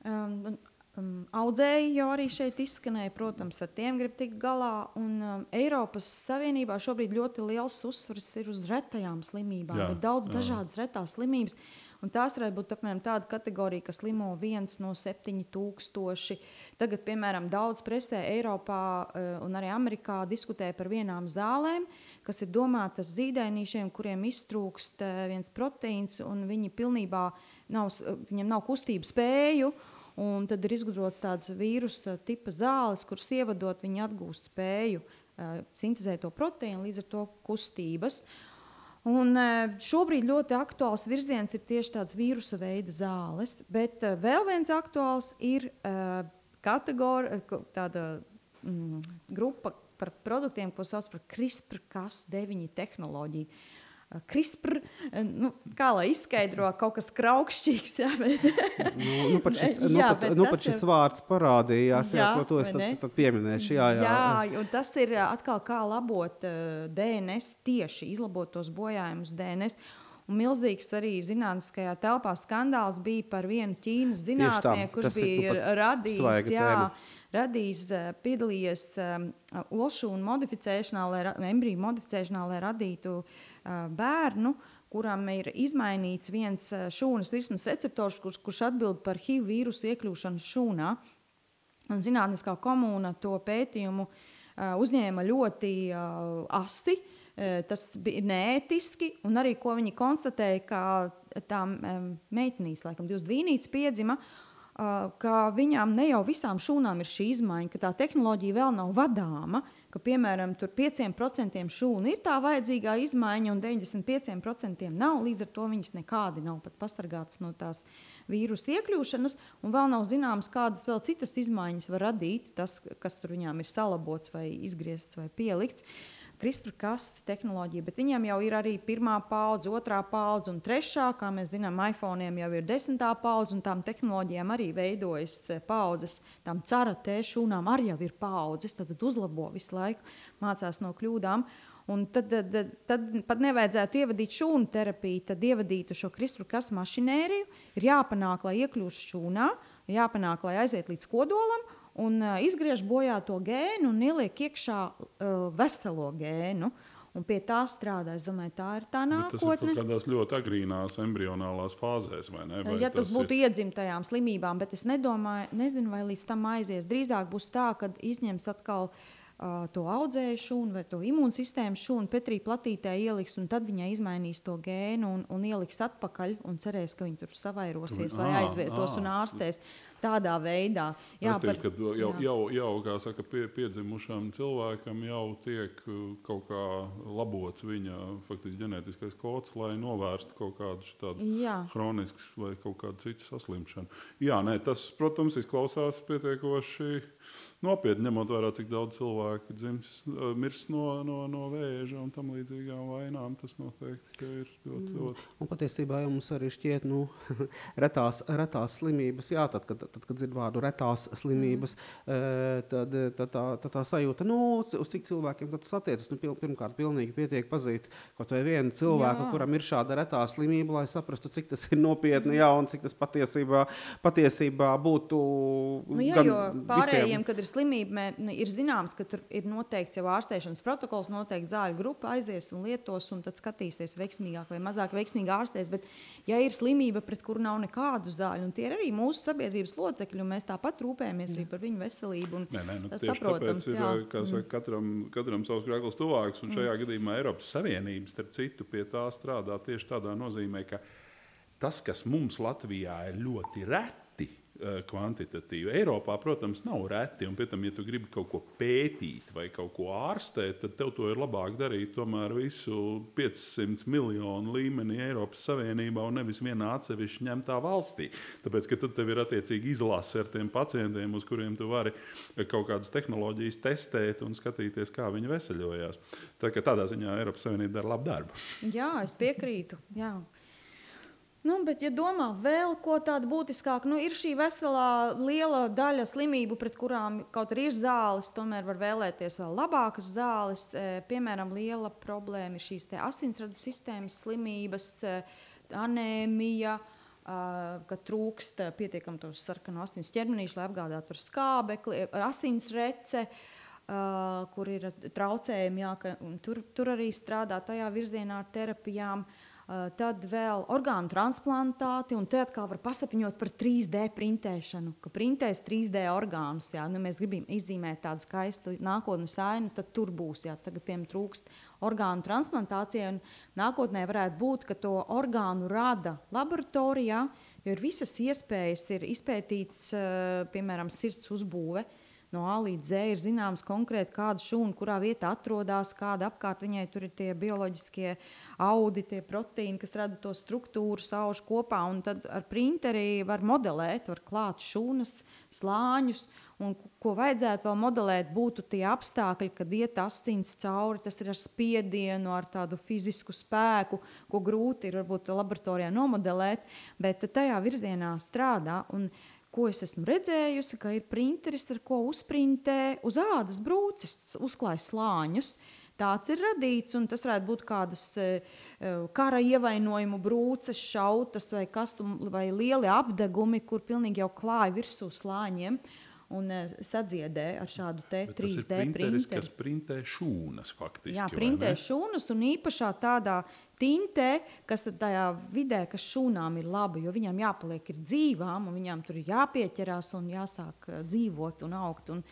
Um, um, audzēji jau arī šeit izskanēja, protams, ar tiem grib tikt galā. Un, um, Eiropas Savienībā šobrīd ļoti liels uzsvars ir uz retajām slimībām. Jā, ir daudz jā. dažādas retās slimības. Un tās varētu būt apmēram tāda kategorija, kas slimo viens no 7000. Tagad, piemēram, daudz presē Eiropā uh, un arī Amerikā diskutē par vienām zālēm, kas ir domātas zīdainīšiem, kuriem iztrūkst uh, viens proteīns, un viņi pilnībā nav, viņiem nav kustību spēju. Un tad ir izgudrots tāds vīrusu tipa zāles, kuras ievadot, viņi atgūst spēju uh, sintēzēt to proteīnu, līdz ar to kustības. Uh, Un e, šobrīd ļoti aktuāls virziens ir tieši tāds vīrusu veida zāles, bet e, vēl viens aktuāls ir kategorija, tāda mm, grupa par produktiem, ko sauc par CRISPR-Cas9 tehnoloģiju. CRISPR, nu, kā lai izskaidro, kaut kas kraukšķīgs. Jā, bet, nu, nu, pat šis, [LAUGHS] nu, jā, pat, nu, pat šis ir... vārds parādījās, jā, jā, ko to es tad, tad pieminēšu. Jā, jā. jā, un tas ir atkal kā labot uh, DNS tieši, izlabot tos bojājumus DNS. Un milzīgs arī zinātniskajā telpā skandāls bija par vienu Ķīnas zinātnieku, kurš bija radījis, jā, radījis, piedalījies um, olšu un modificēšanā, lai, embriju modificēšanā, lai radītu uh, bērnu, kuram ir izmainīts viens šūnas virsmas receptors, kurš, kurš atbild par HIV vīrusu iekļūšanu šūnā. Un zinātniskā komūna to pētījumu uzņēma ļoti asi. Tas bija neētiski, un arī ko viņi konstatēja, ka tām meitenītes, laikam, divas dvīnītes piedzima, ka viņām ne jau visām šūnām ir šī izmaiņa, ka tā tehnoloģija vēl nav vadāma. Uh, ka piemēram 5% šūnu ir tā vajadzīgā izmaiņa, un 95% nav. Līdz ar to viņas nekādi nav pat pasargātas no tās vīrusu iekļūšanas, un vēl nav zināms, kādas vēl citas izmaiņas var radīt tas, kas tur viņām ir salabots vai izgriezts vai pielikts. Uh, CRISPR-Cas tehnoloģija, bet viņiem jau ir arī pirmā paudze, otrā paudze un trešā. Kā mēs zinām, iPhone jau ir desmitā paudze, un tām tehnoloģijām arī veidojas eh, paudzes. Tām cara tēšūnām arī ir paudzes, tad, tad uzlabo visu laiku, mācās no kļūdām. Un tad, tad, tad pat nevajadzētu ievadīt šūnu terapiju, tad ievadītu šo CRISPR-Cas mašinēriju. Ir jāpanāk, lai iekļūst šūnā, jāpanāk, lai aiziet līdz kodolam un uh, izgriež bojā to gēnu un ieliek iekšā uh, veselo gēnu. Un pie tā strādā. Es domāju, tā ir tā nākotne. Bet tas ir kaut kādās ļoti agrīnās embrionālās fāzēs, vai ne? Vai ja tas, tas būtu ir... iedzimtajām slimībām, bet es nedomāju, nezinu, vai līdz tam aizies. Drīzāk būs tā, ka izņems atkal uh, to audzēju šūnu vai to imūnsistēmu šūnu, Petrī platītē ieliks, un tad viņai izmainīs to gēnu un, un ieliks atpakaļ un cerēs, ka viņi tur savairosies vai aizvietos un ārstēs. Tādā veidā. Jā, es teiktu, par, jau, jau, jau kā saka, pie, piedzimušam cilvēkam jau tiek kaut kā labots viņa faktiski ģenētiskais kods, lai novērstu kaut kādu tādu chronisku vai kaut kādu citu saslimšanu. Jā, nē, tas, protams, izklausās pietiekoši nopietni ņemot vērā, cik daudz cilvēku dzims, mirst no, no, no vēža un tam līdzīgām vainām. Tas noteikti ir ļoti, mm. ļoti. Un patiesībā jau mums arī šķiet, nu, [LAUGHS] retās, retās slimības, jā, tad, kad, tad, kad dzird vārdu retās slimības, mm. tad, tad, tā, tad tā sajūta, nu, uz cik cilvēkiem tas attiecas. Nu, pirmkārt, pilnīgi pietiek pazīt kaut vai vienu cilvēku, jā. kuram ir šāda retā slimība, lai saprastu, cik tas ir nopietni, jā, un cik tas patiesībā, patiesībā būtu. Nu, jā, jo pārējiem, visiem. kad ir slimība ir zināms, ka tur ir noteikts jau ārstēšanas protokols, noteikti zāļu grupa aizies un lietos, un tad skatīsies veiksmīgāk vai mazāk veiksmīgi ārstēs. Bet, ja ir slimība, pret kuru nav nekādu zāļu, un tie ir arī mūsu sabiedrības locekļi, un mēs tāpat rūpējamies arī par viņu veselību. Nē, nē, nu, tas saprotams. Ir, jā. Saka, katram, katram savs grēklis tuvāks, un šajā mm. gadījumā Eiropas Savienības, starp citu, pie tā strādā tieši tādā nozīmē, ka tas, kas mums Latvijā ir ļoti reti, kvantitatīvi. Eiropā, protams, nav reti. Un, tam, ja tu gribi kaut ko pētīt vai kaut ko ārstēt, tad tev to ir labāk darīt tomēr visu 500 miljonu līmenī Eiropas Savienībā un nevis vienā atsevišķi ņemtā valstī. Tāpēc, ka tad tev ir attiecīgi izlase ar tiem pacientiem, uz kuriem tu vari kaut kādas tehnoloģijas testēt un skatīties, kā viņi veseļojās. Tā, tādā ziņā Eiropas Savienība dara labu darbu. Jā, es piekrītu. Jā. Nu, bet, ja domā vēl ko tādu būtiskāku, nu, ir šī veselā liela daļa slimību, pret kurām kaut arī ir zāles, tomēr var vēlēties vēl labākas zāles. E, piemēram, liela problēma ir šīs asinsradu sistēmas slimības, e, anēmija, ka trūkst pietiekami to sarkanu asins ķermenīšu, lai apgādātu ar skābekli, ar asinsrece. Uh, kur ir traucējumi, jā, ka, tur, tur arī strādā tajā virzienā ar terapijām. Uh, tad vēl orgānu transplantāti, un te atkal var pasapņot par 3D printēšanu, ka printēs 3D orgānus. Jā, nu, mēs gribam izzīmēt tādu skaistu nākotnes ainu, tad tur būs. Jā, tagad, piemēram, trūkst orgānu transplantācijai, un nākotnē varētu būt, ka to orgānu rada laboratorijā, jo ir visas iespējas, ir izpētīts, eh, piemēram, sirds uzbūve no A līdz Z ir zināms konkrēti, kāda šūna, kurā vietā atrodas, kāda apkārt viņai tur ir tie bioloģiskie audi, tie proteīni, kas rada to struktūru, sauž kopā. Tad ar printeri var modelēt, var klāt šūnas, slāņus. Un, ko vajadzētu vēl modelēt, būtu tie apstākļi, kad iet asins cauri. Tas ir ar spiedienu, ar tādu fizisku spēku, ko grūti ir varbūt laboratorijā nomodelēt, bet tajā virzienā strādā. Un, uh, ko es esmu redzējusi, ka ir printeris, ar ko uzprintē uz ādas brūces, uzklāj slāņus. Tāds ir radīts, un tas varētu būt kādas e, e, kara ievainojumu brūces, šautas vai, kastum, vai lieli apdegumi, kur pilnīgi jau klāja virsū slāņiem. Uh, un uh, sadziedē ar šādu 3D printeri. Tas printē šūnas faktiski. Jā, printē šūnas un īpašā tādā tintē, kas tajā vidē, kas šūnām ir laba, jo viņām jāpaliek ir dzīvām, un viņām tur ir jāpieķerās un jāsāk uh, dzīvot un augt. Un,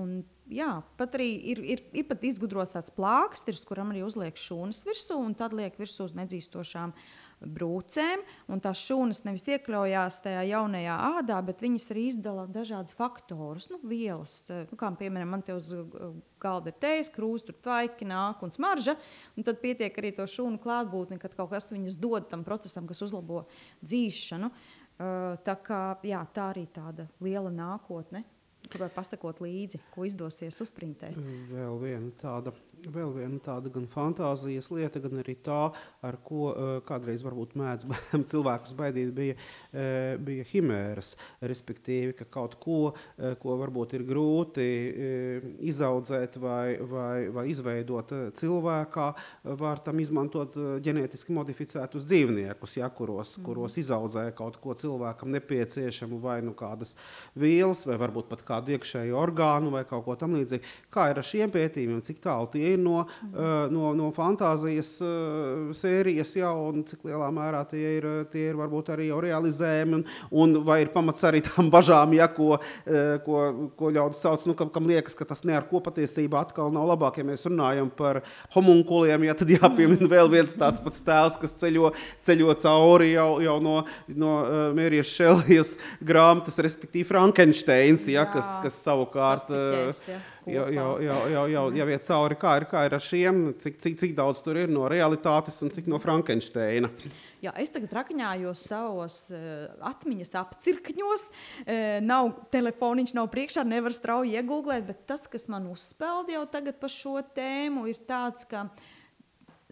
un, jā, pat arī ir, ir, ir pat izgudrots tāds plāksters, kuram arī uzliek šūnas virsū, un tad liek virsū uz nedzīstošām uh, brūcēm, un tās šūnas nevis iekļaujās tajā jaunajā ādā, bet viņas arī izdala dažādas faktorus, nu, vielas. Nu, kā piemēram, man te uz uh, galda ir tējas, krūze, tur tvaiki nāk un smarža, un tad pietiek arī to šūnu klātbūtni, kad kaut kas viņas dod tam procesam, kas uzlabo dzīšanu. Uh, tā, kā, jā, tā arī tāda liela nākotne. Tur var pasakot līdzi, ko izdosies uzprintēt. Vēl viena tāda vēl viena tāda gan fantāzijas lieta, gan arī tā, ar ko uh, kādreiz varbūt mēdz [LAUGHS] cilvēkus baidīt, bija, uh, bija himēras. Respektīvi, ka kaut ko, uh, ko varbūt ir grūti izaudzēt vai, vai, vai izveidot cilvēkā, var tam izmantot ģenētiski modificētus dzīvniekus, ja, kuros, mm. kuros izaudzē kaut ko cilvēkam nepieciešamu, vai nu kādas vielas, vai varbūt pat kādu iekšēju orgānu vai kaut ko tamlīdzīgu. Kā ir ar šiem pētījumiem, cik tālu tie ir no, uh, no, no fantāzijas uh, sērijas, jau, un cik lielā mērā tie ir, tie ir varbūt arī jau realizējami, un, un vai ir pamats arī tam bažām, ja, ko, uh, ko, ko ļaudis sauc, nu, kam, kam liekas, ka tas ne ar ko patiesībā atkal nav labāk, ja mēs runājam par homunkuliem, ja tad jāpiemina vēl viens tāds pats tēls, kas ceļo, ceļo cauri jau, jau no, no Mērijas Šelijas grāmatas, respektīvi Frankensteins, ja, kas, kas savukārt uh, jau, jau, jau, jau, jau, jau iet cauri, kā ir, kā ir ar šiem, cik, cik, cik daudz tur ir no realitātes un cik no Frankensteina. Jā, es tagad rakņājos savos uh, atmiņas apcirkņos. Uh, nav telefoniņš, nav priekšā, nevar strauji iegūglēt, bet tas, kas man uzspēlda jau tagad par šo tēmu, ir tāds, ka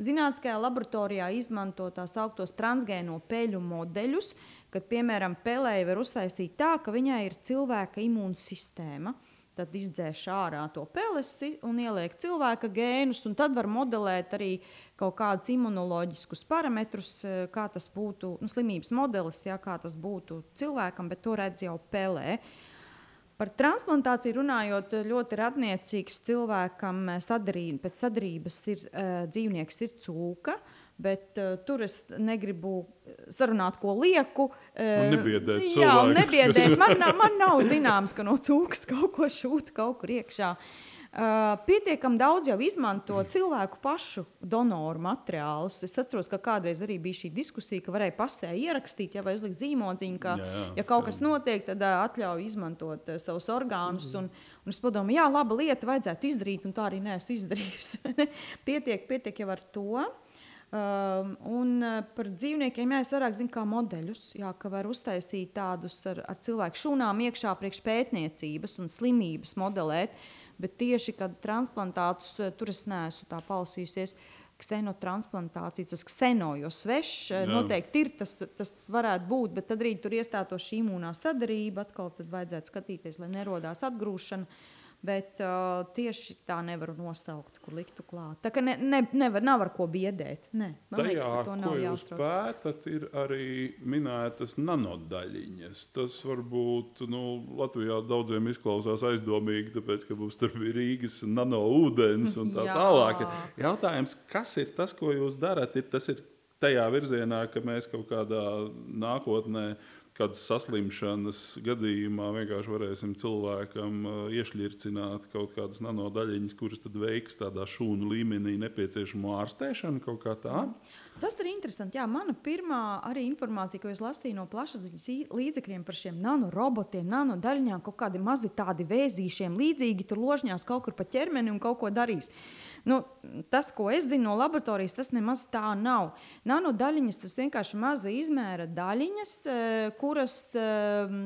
zinātniskajā laboratorijā izmanto tās augtos transgēno peļu modeļus, kad, piemēram, pelēji var uztaisīt tā, ka viņai ir cilvēka imūnsistēma. Tad izdzēš ārā to pelesi un ieliek cilvēka gēnus, un tad var modelēt arī kaut kādus imunoloģiskus parametrus, eh, kā tas būtu nu, slimības modelis, jā, kā tas būtu cilvēkam, bet to redz jau pelē. Par transplantāciju runājot, ļoti radniecīgs cilvēkam eh, sadarība, pēc sadarības ir uh, dzīvnieks, ir cūka. Uh, Bet uh, tur es negribu sarunāt, ko lieku. Uh, nebiedēt, jā, nebiedēt. Man, man [LAUGHS] nav zināms, ka no cūkas kaut ko šūta kaut kur iekšā. Uh, pietiekami daudz jau izmanto cilvēku pašu donoru materiālus. Es atceros, ka kādreiz arī bija šī diskusija, ka varēja pasē ierakstīt, ja vai uzlikt zīmodziņu, ka, jā, jā, ja kaut jā. kas notiek, tad uh, atļauj izmantot uh, savus orgānus. Mm. Un, un es padomāju, jā, laba lieta, vajadzētu izdarīt, un tā arī neesmu izdarījusi. [LAUGHS] pietiek, pietiek jau ar to. Um, un uh, par dzīvniekiem jā, es vairāk zinu kā modeļus, jā, ka var uztaisīt tādus ar, ar cilvēku šūnām iekšā priekš pētniecības un slimības modelēt, bet tieši kad transplantātus uh, tur es neesmu tā palasījusies. ksenotransplantācija, tas kseno, jo svešs Jā. noteikti ir, tas, tas varētu būt, bet tad arī tur iestātos šī imūnā sadarība, atkal tad vajadzētu skatīties, lai nerodās atgrūšana. Bet uh, tieši tā nevaru nosaukt, kur liktu klāt. Tā kā ne, ne, nevar, nav ar ko biedēt. Ne, man Tajā, liekas, to nav jāuztrauc. pētat, ir arī minētas nanodaļiņas. Tas varbūt nu, Latvijā daudziem izklausās aizdomīgi, tāpēc, ka mums tur bija Rīgas nanoūdens un tā tālāk. Jautājums, kas ir tas, ko jūs darat? Ir, tas ir tajā virzienā, ka mēs kaut kādā nākotnē kādas saslimšanas gadījumā vienkārši varēsim cilvēkam uh, iešļircināt kaut kādas nanodaļiņas, kuras tad veiks tādā šūnu līmenī nepieciešamo ārstēšanu kaut kā tā. Tas ir interesanti. Jā, mana pirmā arī informācija, ko es lasīju no plašsaziņas līdzekļiem par šiem nanorobotiem, nanodaļņām, kaut kādi mazi tādi vēzīšiem līdzīgi tur ložņās kaut kur pa ķermeni un kaut ko darīs. Nu, tas, ko es zinu no laboratorijas, tas nemaz tā nav. Nanodaļiņas tas vienkārši maza izmēra daļiņas, eh, kuras eh,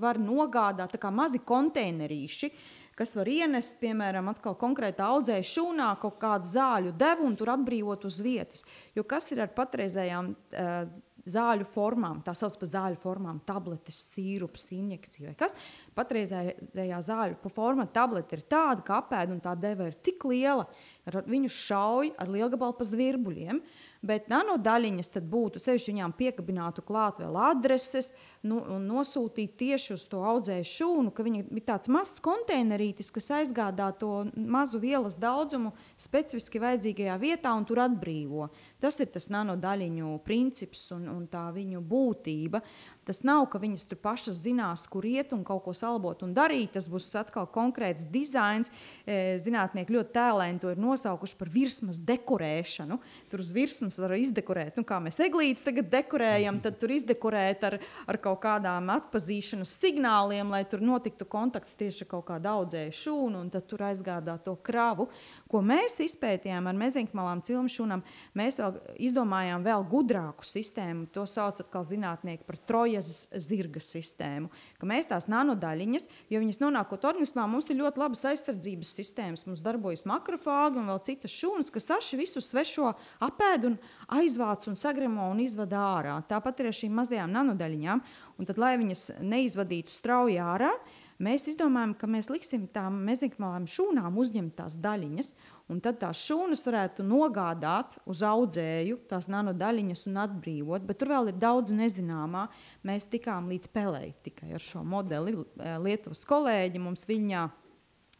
var nogādāt kā mazi konteinerīši. Kas var ienest, piemēram, konkrētā audzēja šūnā kaut kādu zāļu devu un tur atbrīvot uz vietas. Jo kas ir ar patreizējām uh, zāļu formām, tā sauc par zāļu formām, tabletes, sīrups, injekcija vai kas. Patreizējā zāļu forma tablete ir tāda, ka apēda un tā deva ir tik liela, ar viņu šauj ar lielgabalu pa zvirbuļiem. Bet nanodaļiņas būtu sevišķi viņām piekabinātu klāt vēl adreses nu, un nosūtīt tieši uz to audzēju šūnu, ka viņa ir tāds mazs konteinerītis, kas aizgādā to mazu vielas daudzumu specifiski vajadzīgajā vietā un tur atbrīvo. Tas ir tas nanodaļiņu princips un, un tā viņu būtība. Tas nav, ka viņas tur pašas zinās, kur iet un kaut ko salabot un darīt. Tas būs atkal konkrēts dizains. E, Zinātnieki ļoti tēlēni to ir nosaukuši par virsmas dekorēšanu. Tur uz virsmas var izdekorēt, nu, kā mēs eglītes tagad dekorējam, tad tur izdekorēt ar, ar kaut kādām atpazīšanas signāliem, lai tur notiktu kontakts tieši ar kaut kādu audzēju šūnu un tad tur aizgādāt to kravu. Ko mēs izpētījām ar meziņkmalām cilmšūnām, mēs vēl izdomājām vēl gudrāku sistēmu. To sauc atkal zinātnieki par trojas zirga sistēmu. Ka mēs tās nanodaļiņas, jo viņas nonākot organismā, mums ir ļoti labas aizsardzības sistēmas. Mums darbojas makrofāgi un vēl citas šūnas, kas saši visu svešo apēd un aizvāc un sagremo un izvada ārā. Tāpat ir ar šīm mazajām nanodaļiņām. Un tad, lai viņas neizvadītu strauji ārā, Mēs izdomājām, ka mēs liksim tām meziņkmalām šūnām uzņemt tās daļiņas, un tad tās šūnas varētu nogādāt uz audzēju tās nanodaļiņas un atbrīvot. Bet tur vēl ir daudz nezināmā. Mēs tikām līdz pelēji tikai ar šo modeli. Lietuvas kolēģi mums viņā.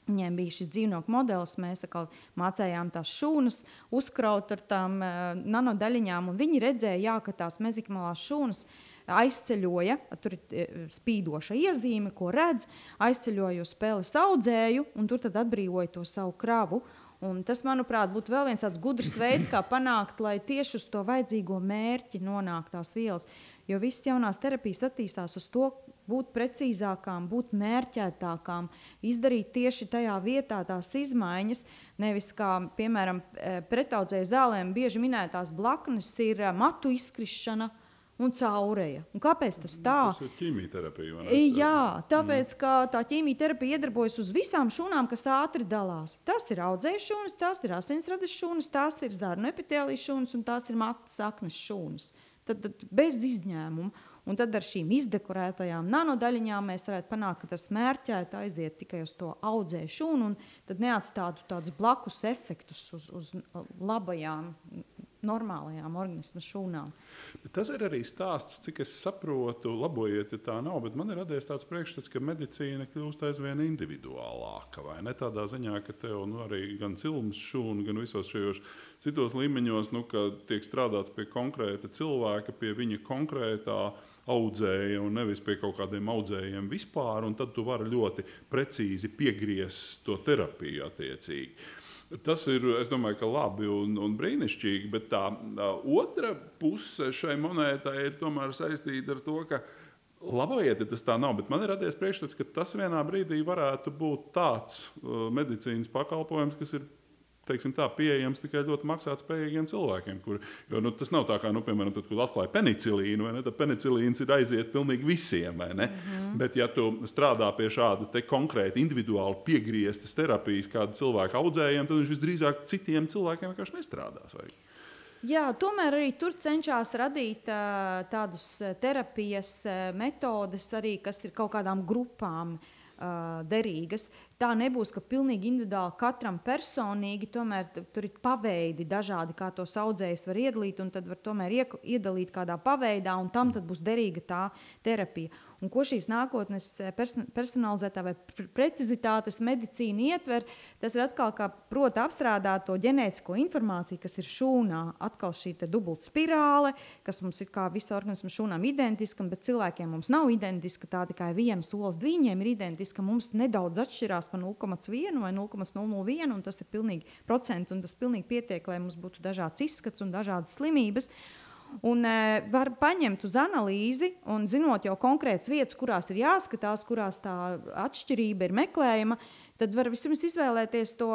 Viņiem bija šis dzīvnieku modelis, mēs mācījām tās šūnas, uzkraut ar tām uh, nanodaļiņām. Viņi redzēja, jā, ka tās mezikmalās šūnas aizceļoja, tur ir e, spīdoša iezīme, ko redz, aizceļoja uz spēles audzēju un tur atbrīvoja to savu kravu. Un tas, manuprāt, būtu vēl viens tāds gudrs veids, kā panākt, lai tieši uz to vajadzīgo mērķi nonāktu tās vielas. Jo visas jaunās terapijas attīstās uz to, būt precīzākām, būt mērķētākām, izdarīt tieši tajā vietā tās izmaiņas. Nevis kā, piemēram, e, pretaudzēju zālēm bieži minētās blaknes ir e, matu izkrišana un caurēja. Un kāpēc tas tā? Tas ir ķīmijterapija. Jā, tāpēc ka tā ķīmijterapija iedarbojas uz visām šūnām, kas ātri dalās. Tas ir audzēju šūnas, tās ir asinsrades šūnas, tās ir zārnu epitēlijas šūnas un tās ir matu saknes šūnas. Tad, tad bez izņēmuma. Un tad ar šīm izdekorētajām nanodaļiņām mēs varētu panākt, ka tas mērķēti aiziet tikai uz to audzēju šūnu, un neatstātu tādus blakus efektus uz, uz labajām, normālajām organismu šūnām. Bet tas ir arī stāsts, cik es saprotu, labojiet, ja tā nav. Man ir radies tāds priekšstats, ka medicīna kļūst aizvien individuālāka. Vai ne tādā ziņā, ka tev nu, arī gan cilmes šūna, gan visos šajos citos līmeņos nu, ka tiek strādāts pie konkrēta cilvēka, pie viņa konkrētā audzēja un nevis pie kaut kādiem audzējiem vispār. un Tad tu vari ļoti precīzi piegriezt to terapiju attiecīgi. Tas ir, es domāju, ka labi un, un brīnišķīgi, bet tā, otra puse šai monētai ir tomēr saistīta ar to, ka labojiet, ja tas tā nav, bet man ir radies priekšstats, ka tas vienā brīdī varētu būt tāds uh, medicīnas pakalpojums, kas ir teiksim, tā, pieejams tikai ļoti maksātspējīgiem cilvēkiem. Kur, jo, nu, tas nav tā kā, nu, piemēram, tad, kad atklāja penicilīnu, vai ne? Tad penicilīns ir aiziet pilnīgi visiem. Mm -hmm. Bet, ja tu strādā pie šāda konkrēta individuāli piegrieztas terapijas, kāda cilvēka audzējiem, tad viņš visdrīzāk citiem cilvēkiem vienkārši nestrādās. Vai? Jā, tomēr arī tur cenšas radīt tādas terapijas metodes, arī, kas ir kaut kādām grupām uh, derīgas. Tā nebūs, ka pilnīgi individuāli katram personīgi, tomēr tur ir paveidi dažādi, kā to audzējs var iedalīt, un tad var tomēr iedalīt kādā paveidā, un tam būs derīga tā terapija. Un ko šīs nākotnes eh, personalizētā vai precizitātes medicīna ietver, tas ir atkal kā proti apstrādāt to ģenētisko informāciju, kas ir šūnā. Atkal šī dubulta spirāle, kas mums ir kā visa organisma šūnām identiska, bet cilvēkiem mums nav identiska. Tā tikai viena solis viņiem ir identiska. Mums nedaudz atšķirās pa 0,1 vai 0,001, un tas ir pilnīgi procents, un tas pilnīgi pietiek, lai mums būtu dažāds izskats un dažādas slimības. Un e, var paņemt uz analīzi, un zinot jau konkrētas vietas, kurās ir jāskatās, kurās tā atšķirība ir meklējama, tad var vispirms izvēlēties to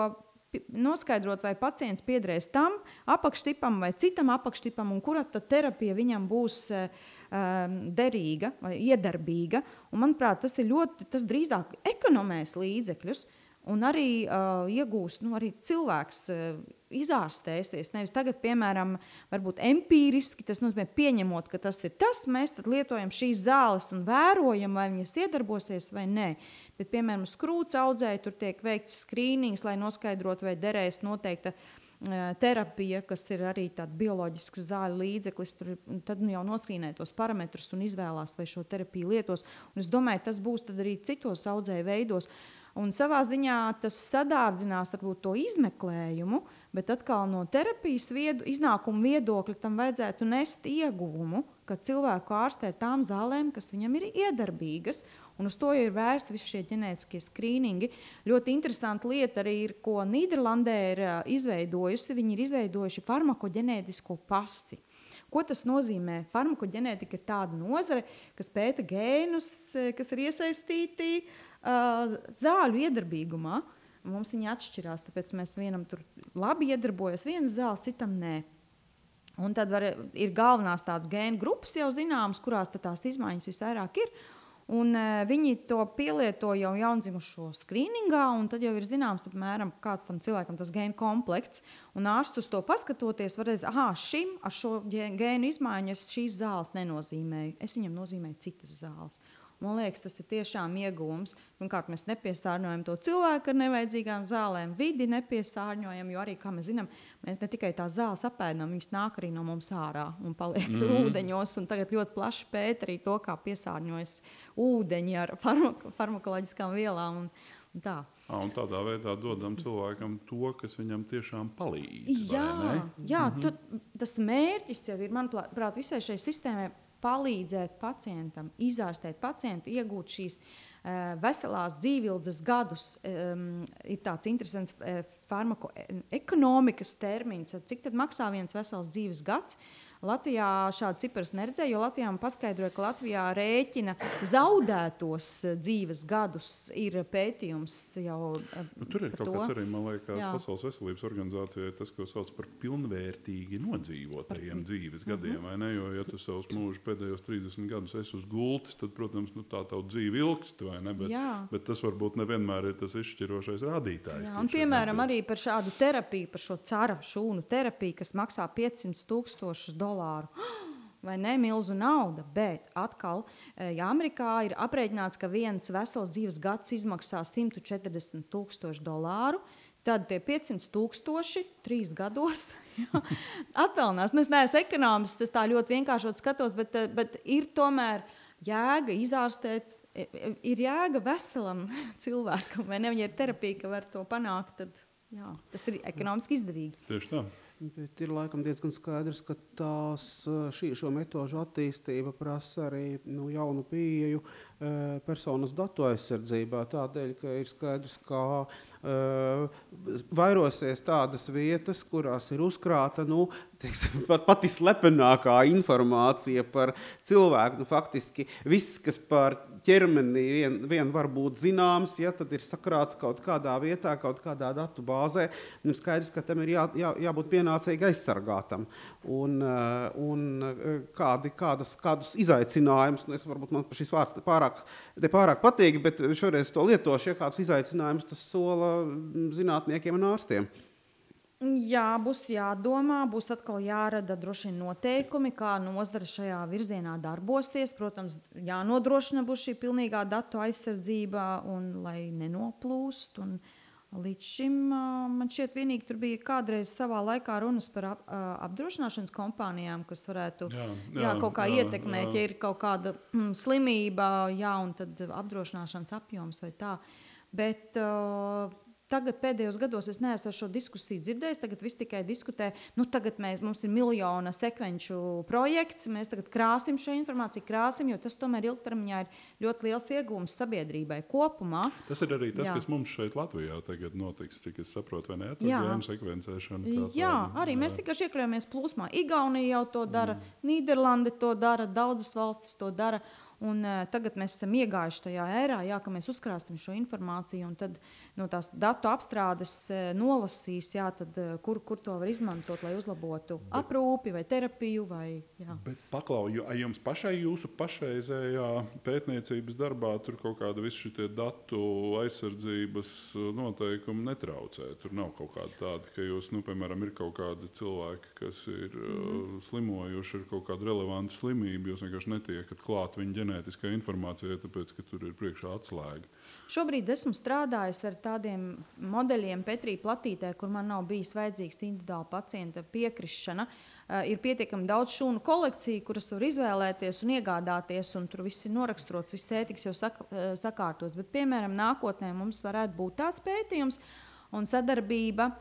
noskaidrot, vai pacients piederēs tam apakštipam vai citam apakštipam, un kura terapija viņam būs um, derīga vai iedarbīga. Un, manuprāt, tas ir ļoti, tas drīzāk ekonomēs līdzekļus. Un arī uh, iegūs, nu, arī cilvēks uh, izārstēsies. Nevis tagad, piemēram, varbūt empīriski, tas nozīmē, pieņemot, ka tas ir tas, mēs lietojam šīs zāles un vērojam, vai viņas iedarbosies vai nē. Bet, piemēram, uz krūts audzēja tur tiek veikts skrīnings, lai noskaidrotu, vai derēs noteikta uh, terapija, kas ir arī tāds bioloģisks zāļu līdzeklis. Tur, tad nu, jau noskrīnē tos parametrus un izvēlās, vai šo terapiju lietos. Un es domāju, tas būs arī citos audzēju veidos. Uh, Un savā ziņā tas sadārdzinās varbūt to izmeklējumu, bet atkal no terapijas viedu, iznākuma viedokļa tam vajadzētu nest ieguvumu, ka cilvēku ārstē tām zālēm, kas viņam ir iedarbīgas. Un uz to ir vērsti visi šie ģenētiskie skrīningi. Ļoti interesanta lieta arī ir, ko Nīderlandē ir izveidojusi. Viņi ir izveidojuši farmakoģenētisko pasi. Ko tas nozīmē? Farmakoģenētika ir tāda nozare, kas pēta gēnus, kas ir iesaistīti uh, uh, zāļu iedarbīgumā. Mums viņi atšķirās, tāpēc mēs vienam tur labi iedarbojas, viens zāles, citam nē. Un tad var, ir galvenās tādas gēnu grupas jau zināmas, kurās tās izmaiņas visvairāk ir. Un, uh, viņi to pielieto jau jaundzimušo skrīningā, un tad jau ir zināms, apmēram, kāds tam cilvēkam tas gēnu komplekts. Un ārsts uz to paskatoties, var redzēt, ah, šim ar šo gēnu izmaiņu es šīs zāles nenozīmēju. Es viņam nozīmēju citas zāles. Man liekas, tas ir tiešām iegūms. Pirmkārt, mēs nepiesārņojam to cilvēku ar nevajadzīgām zālēm, vidi nepiesārņojam, jo arī, kā mēs zinām, mēs ne tikai tās zāles apēdam, viņas nāk arī no mums ārā un paliek mm. ūdeņos. Tagad ļoti plaši pēta arī to, kā piesārņojas ūdeņi ar farmako, farmakoloģiskām vielām. Un, un tā. À, un tādā veidā dodam cilvēkam to, kas viņam tiešām palīdz. Jā, jā mm -hmm. tu, tas mērķis jau ir, manuprāt, visai šai sistēmai palīdzēt pacientam, izārstēt pacientu, iegūt šīs uh, veselās dzīvildes gadus. Ir tāds interesants uh, farmakoekonomikas termins, cik maksā viens vesels dzīves gads. Latvijā šādu ciparu neredzēju, jo Latvijā man paskaidroja, ka Latvijā rēķina zaudētos eh, dzīves gadus. Ir pētījums jau. Eh, nu, tur ir kaut to. kas arī, man liekas, Jā. Pasaules veselības organizācijai, tas, ko sauc par pilnvērtīgi nodzīvotajiem par... dzīves gadiem. Mm -hmm. Jo, ja tu savus mūžus pēdējos 30 gadus esi uz gultas, tad, protams, nu, tā tava dzīve ilgst, vai ne? Bet, Jā. bet tas varbūt nevienmēr ir tas izšķirošais rādītājs. Jā, un, piemēram, arī par šādu terapiju, par šo cara šūnu terapiju, kas maksā 500 tūkstošus dolāru dolāru. [GASPS] Vai ne milzu nauda, bet atkal, eh, ja Amerikā ir aprēķināts, ka viens vesels dzīves gads izmaksā 140 tūkstoši dolāru, tad tie 500 tūkstoši trīs gados [LAUGHS] atpelnās. Nu, es neesmu ekonomists, es tā ļoti vienkāršot skatos, bet, eh, bet ir tomēr jēga izārstēt. E, e, ir jēga veselam [LAUGHS] cilvēkam, vai ne? Ja ir terapija, ka var to panākt, tad jā, tas ir ekonomiski izdevīgi. Tieši tā. Bet ir laikam diezgan skaidrs, ka tās, šī, šo metožu attīstība prasa arī nu, jaunu pieeju personas datu aizsardzībā. Tādēļ, ka ir skaidrs, ka vairosies tādas vietas, kurās ir uzkrāta nu, teiksim, pat pati slepenākā informācija par cilvēku. Nu, faktiski viss, kas par ķermeni vien, vien var būt zināms, ja tad ir sakrāts kaut kādā vietā, kaut kādā datu bāzē. Nu, skaidrs, ka tam ir jā, jā, jābūt pienācīgi aizsargātam. Un, eh, un eh, kādi, kādas, kādus izaicinājumus, nu, es varbūt man šis vārds pārāk, pārāk patīk, bet šoreiz to lietošu, ja kādus izaicinājumus tas sola zinātniekiem un ārstiem. Jā, būs jādomā, būs atkal jārada droši vien noteikumi, kā nozara šajā virzienā darbosies. Protams, jānodrošina būs šī pilnīgā datu aizsardzība un lai nenoplūst. Un līdz šim man šķiet, vienīgi tur bija kādreiz savā laikā runas par ap, apdrošināšanas kompānijām, kas varētu jā, jā, jā, kaut kā jā, ietekmēt, jā. ja ir kaut kāda mm, slimība, jā, un tad apdrošināšanas apjoms vai tā. Bet, uh, Tagad pēdējos gados es neesmu šo diskusiju dzirdējis. Tagad viss tikai diskutē, nu, tagad mēs, mums ir miljona sekvenču projekts, mēs tagad krāsim šo informāciju, krāsim, jo tas tomēr ilgtermiņā ir ļoti liels iegūms sabiedrībai kopumā. Tas ir arī tas, Jā. kas mums šeit Latvijā tagad notiks, cik es saprotu, vai ne? Gēnu sekvencēšana. Jā, arī Jā. mēs tikai iekļāvāmies plūsmā. Igaunija jau to dara, mm. Nīderlande to dara, daudzas valstis to dara. Un, uh, tagad mēs esam iegājuši tajā ērā, jā, ka mēs uzkrāsim šo informāciju, un tad no tās datu apstrādes uh, nolasīs, jā, tad, uh, kur, kur to var izmantot, lai uzlabotu bet, aprūpi vai terapiju. Vai, paklauju, vai jums pašai jūsu pašreizējā pētniecības darbā tur kaut kāda visu šie datu aizsardzības noteikumi netraucē? Tur nav kaut kāda tāda, ka jūs, nu, piemēram, ir kaut kādi cilvēki, kas ir mm. uh, slimojuši ar kaut kādu relevantu slimību, jūs vienkārši netiekat klāt viņa ģenētiskajai informācijai, tāpēc ka tur ir priekšā atslēga. Šobrīd esmu strādājis ar tādiem modeļiem Petrī platītē, kur man nav bijis vajadzīgs individuāla pacienta piekrišana. Uh, ir pietiekami daudz šūnu kolekciju, kuras var izvēlēties un iegādāties, un tur viss ir noraksturots, viss ētikas jau sak uh, sakārtots. Bet, piemēram, nākotnē mums varētu būt tāds pētījums un sadarbība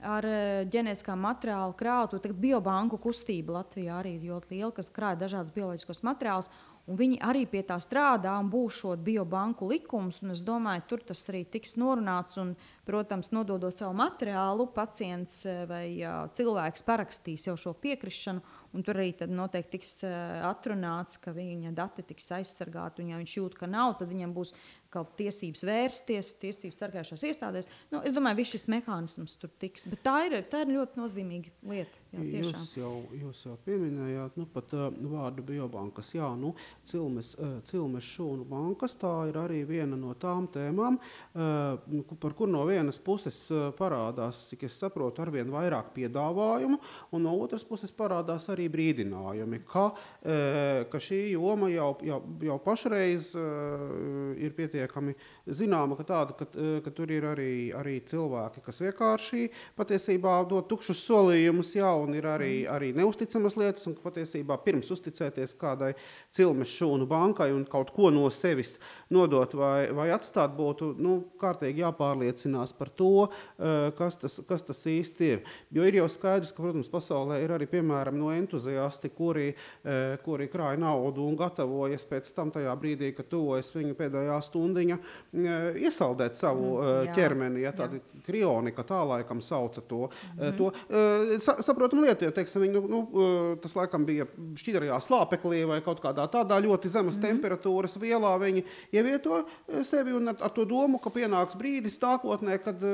ar ģenētiskā materiāla krātu. Tagad biobanku kustība Latvijā arī ir ļoti liela, kas krāj dažādas bioloģiskos materiālus. Un viņi arī pie tā strādā un būs šo biobanku likums. Es domāju, tur tas arī tiks norunāts. Un, protams, nododot savu materiālu, pacients eh, vai uh, cilvēks parakstīs jau šo piekrišanu. Tur arī noteikti tiks uh, atrunāts, ka viņa dati tiks aizsargāti. Ja viņš jūt, ka nav, tad viņam būs kaut tiesības vērsties, tiesības sargājušās iestādēs. Nu, es domāju, ka viss šis mehānisms tur tiks. Bet tā ir, tā ir ļoti nozīmīga lieta. Jā, jūs, jau, jūs jau pieminējāt nu, pat, uh, vārdu biobankas. Jā, nu, cilmes, uh, cilmes šūnu bankas tā ir arī viena no tām tēmām, uh, par kur no vienas puses uh, parādās, cik es saprotu, arvien vairāk piedāvājumu, un no otras puses parādās arī brīdinājumi, ka, uh, ka šī joma jau, jau, jau pašreiz uh, ir pietiekami zināma, ka, tāda, ka, uh, ka tur ir arī, arī cilvēki, kas vienkārši patiesībā dod tukšus solījumus. Jā, un ir arī, mm. arī neusticamas lietas, un patiesībā pirms uzticēties kādai cilmes šūnu bankai un kaut ko no sevis nodot vai, vai atstāt, būtu nu, kārtīgi jāpārliecinās par to, eh, kas tas, kas tas īsti ir. Jo ir jau skaidrs, ka, protams, pasaulē ir arī piemēram no entuziasti, kuri, eh, kuri krāj naudu un gatavojas pēc tam tajā brīdī, kad tuvojas viņa pēdējā stundiņa, eh, iesaldēt savu mm, jā, ķermeni, ja tāda krionika tā laikam sauca to. Mm -hmm. to saprot, saprotama lieta, jo teiksim, viņi, nu, nu, tas laikam bija šķidrajā slāpeklī vai kaut kādā tādā ļoti zemas mm -hmm. temperatūras vielā. Viņi ievieto sevi un ar, to domu, ka pienāks brīdis nākotnē, kad,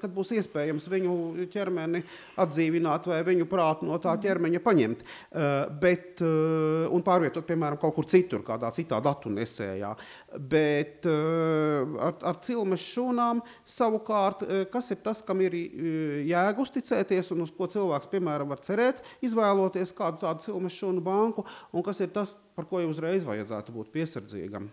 kad būs iespējams viņu ķermeni atdzīvināt vai viņu prātu no tā ķermeņa paņemt. Uh, bet, un pārvietot, piemēram, kaut kur citur, kādā citā datu nesējā. Bet ar, ar cilmes šūnām savukārt, kas ir tas, kam ir jēga uzticēties un uz ko cilvēks, piemēram, var cerēt, izvēloties kādu tādu cilmešanu banku, un kas ir tas, par ko jau uzreiz vajadzētu būt piesardzīgam?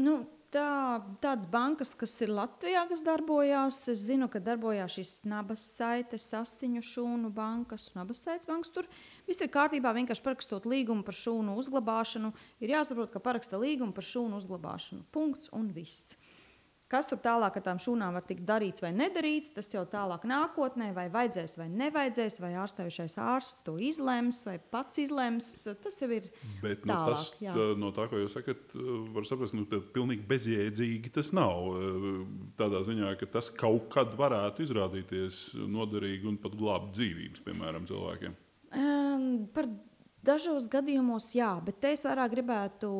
Nu, tā, tādas bankas, kas ir Latvijā, kas darbojās, es zinu, ka darbojās šīs nabas saites, asiņu šūnu bankas un abas saites bankas. Tur viss ir kārtībā, vienkārši parakstot līgumu par šūnu uzglabāšanu. Ir jāsaprot, ka paraksta līgumu par šūnu uzglabāšanu. Punkts un viss. Kas tur tālāk ar tām šūnām var tikt darīts vai nedarīts, tas jau tālāk nākotnē, vai vajadzēs vai nevajadzēs, vai ārstējušais ārsts to izlems, vai pats izlems. Tas jau ir Bet, nu, tālāk. tas, jā. tā, no tā, ko jūs sakat, var saprast, nu, pilnīgi bezjēdzīgi tas nav. Tādā ziņā, ka tas kaut kad varētu izrādīties noderīgi un pat glābt dzīvības, piemēram, cilvēkiem. Um, par dažos gadījumos, jā, bet es vairāk gribētu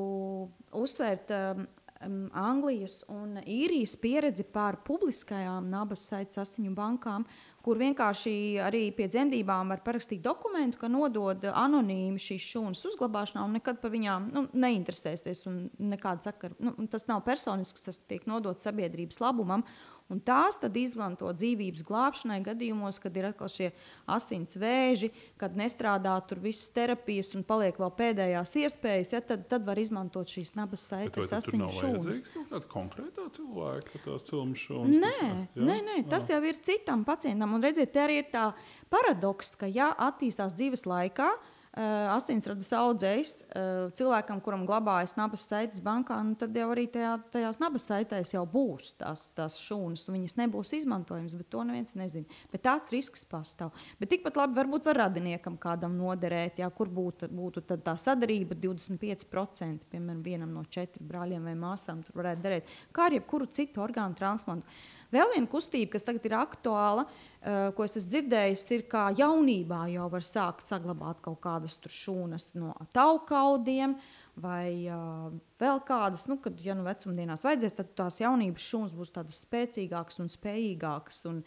uzsvērt um, um, Anglijas un īrijas pieredzi par publiskajām nabas saites asiņu bankām, kur vienkārši arī pie dzemdībām var parakstīt dokumentu, ka nodod anonīmi šīs šūnas uzglabāšanā un nekad par viņām nu, neinteresēsies. Nekāda sakara, nu, tas nav personisks, tas tiek nodots sabiedrības labumam. Un tās tad izmanto dzīvības glābšanai gadījumos, kad ir atkal šie asins vēži, kad nestrādā tur visas terapijas un paliek vēl pēdējās iespējas. Ja, tad, tad var izmantot šīs nabas saites, nav šūnas. kāda konkrētā cilvēka, tās cilmes šūnas? Nē, tas, jā? nē, nē, tas jau ir citam pacientam. Un redziet, te arī ir tā paradoks, ka ja attīstās dzīves laikā, asinsradas audzējs uh, cilvēkam, kuram glabājas nabas saites bankā, nu, tad jau arī tajā, tajās nabas saitēs jau būs tās, tās šūnas. un Viņas nebūs izmantojamas, bet to neviens nezina. Bet tāds risks pastāv. Bet tikpat labi varbūt var radiniekam kādam noderēt, jā, kur būtu, būtu tā sadarība 25%, piemēram, vienam no četriem brāļiem vai māsām tur varētu darīt. Kā ar jebkuru citu orgānu transplantu. Vēl viena kustība, kas tagad ir aktuāla, uh, ko es esmu dzirdējis, ir, ka jaunībā jau var sākt saglabāt kaut kādas šūnas no taukaudiem. Vai uh, vēl kādas, nu, kad ja nu vecumdienās vajadzēs, tad tās jaunības šūnas būs tādas spēcīgākas un spējīgākas. Un,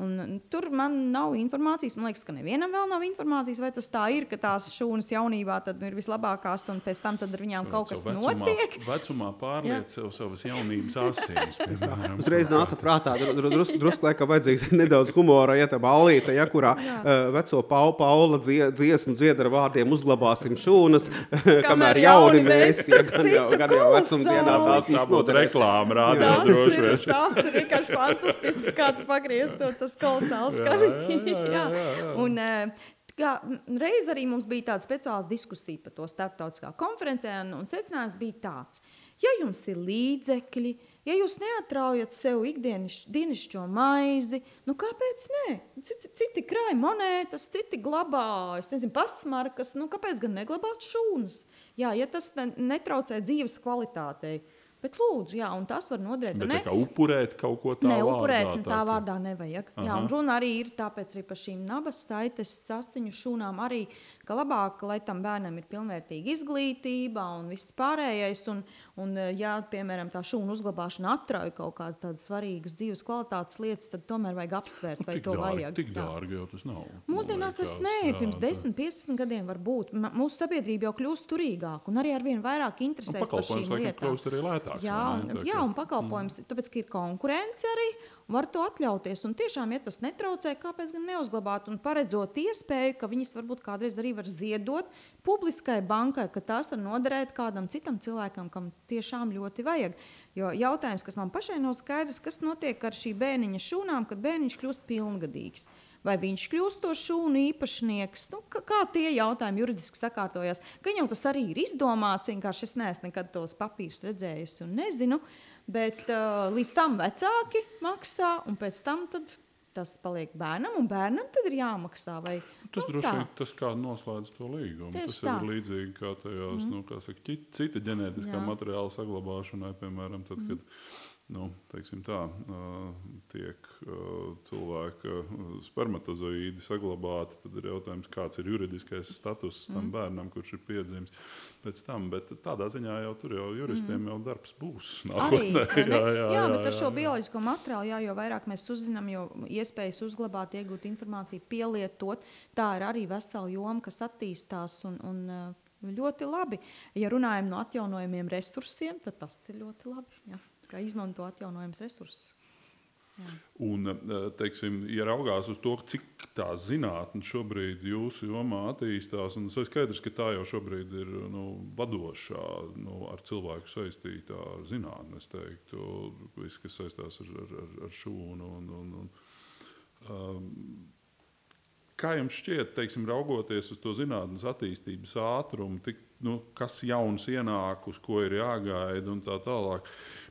un tur man nav informācijas. Man liekas, ka nevienam vēl nav informācijas, vai tas tā ir, ka tās šūnas jaunībā tad ir vislabākās, un pēc tam tad ar viņām kaut kas vecumā, notiek. Vecumā [LAUGHS] pārliec sev savas jaunības asins. [LAUGHS] Uzreiz nāca prātā, drusku drus, laikam vajadzīgs [LAUGHS] nedaudz humora, ja tā ballīte, ja, kurā uh, veco Paula, Paula dzie, dziesmu dzied ar vārdiem uzglabāsim šūnas, kamēr jauni mēs, ja gan jau, gan jau vecumdienā tās Tā mums būtu noderēs. reklāma, Tas rādījums droši vien. tas ir vienkārši fantastiski, kā tu pagriez to. Tas kolosāls Jā, skan. jā, reiz arī mums bija tāda speciāla diskusija par to starptautiskā konferencē, un, un secinājums bija tāds, ja jums ir līdzekļi, ja jūs neatraujat sev ikdienišķo maizi, nu kāpēc nē? Citi, citi krāj monētas, citi glabā, es nezinu, pasmarkas, nu kāpēc gan neglabāt šūnas? Jā, ja tas ne, netraucē dzīves kvalitātei. Bet lūdzu, jā, un tas var noderēt. Bet tā kā upurēt kaut ko tādu. Neupurēt, nu, tā vārdā nevajag. Jā, Aha. un runa arī ir tāpēc arī par šīm nabas saites sasiņu šūnām arī, ka labāk, lai tam bērnam ir pilnvērtīga izglītība un viss pārējais. Un, un ja, piemēram, tā šūnu uzglabāšana atrauj kaut kādas tādas svarīgas dzīves kvalitātes lietas, tad tomēr vajag apsvērt, vai Tik to dārgi, vajag. tik dārgi jau tas nav. Mūsdienās vairs nē, pirms tā- 10, 15 gadiem var būt. Mūsu sabiedrība jau kļūst turīgāka un arī ar vien vairāk interesēs par šīm lietām. kļūst arī lētāks. Jā, vai un, ne? Jā, un pakalpojums, mm. tāpēc, ka ir konkurence arī, var to atļauties. Un tiešām, ja tas netraucē, kāpēc gan neuzglabāt un paredzot iespēju, ka viņas varbūt kādreiz arī var ziedot publiskai bankai, ka tās var noderēt kādam citam cilvēkam, kam tiešām ļoti vajag. Jo jautājums, kas man pašai nav skaidrs, kas notiek ar šī bērniņa šūnām, kad bērniņš kļūst pilngadīgs. Vai viņš kļūst par šūnu īpašnieks? Nu, kā, tie jautājumi juridiski sakārtojas? Gan jau tas arī ir izdomāts, vienkārši es neesmu nekad tos papīrus redzējusi un nezinu. Bet uh, līdz tam vecāki maksā, un pēc tam tas paliek bērnam, un bērnam tad ir jāmaksā. Vai, Tas nu, droši vien tas kā noslēdz to līgumu. Tieši tas tā. ir līdzīgi kā tajās, mm. nu, kā saka, cita ģenētiskā Jā. materiāla saglabāšanai, piemēram, tad, kad nu, tā, tiek cilvēka spermatozoīdi saglabāti, tad ir jautājums, kāds ir juridiskais status tam Mhm. bērnam, kurš ir piedzimis pēc tam. Bet tādā ziņā jau tur jau juristiem jau darbs būs. Mhm. Arī, nākotnē. vai ne? [LAUGHS] jā, bet ar jā, šo jā. bioloģisko materiālu, jā, jo vairāk mēs uzzinām, jo iespējas uzglabāt, iegūt informāciju, pielietot, tā ir arī vesela joma, kas attīstās. Un, un, Ļoti labi. Ja runājam no atjaunojumiem resursiem, tad tas ir ļoti labi. Jā, izmanto atjaunojumus resursus. Un, eh, teiksim, ja raugās uz to, cik tā zinātnē šobrīd jūsu jomā attīstās, un ir skaidrs, ka tā jau šobrīd ir nu, vadošā, nu, ar cilvēku saistītā zinātnē, es teiktu, viss, kas saistās ar, ar, ar, ar šūnu. Un, un, un, um, Kā jums šķiet, teiksim, raugoties uz to zinātnīs attīstības ātrumu, tik nu, kas jauns ienāk, uz ko ir jāgaida un tā tālāk.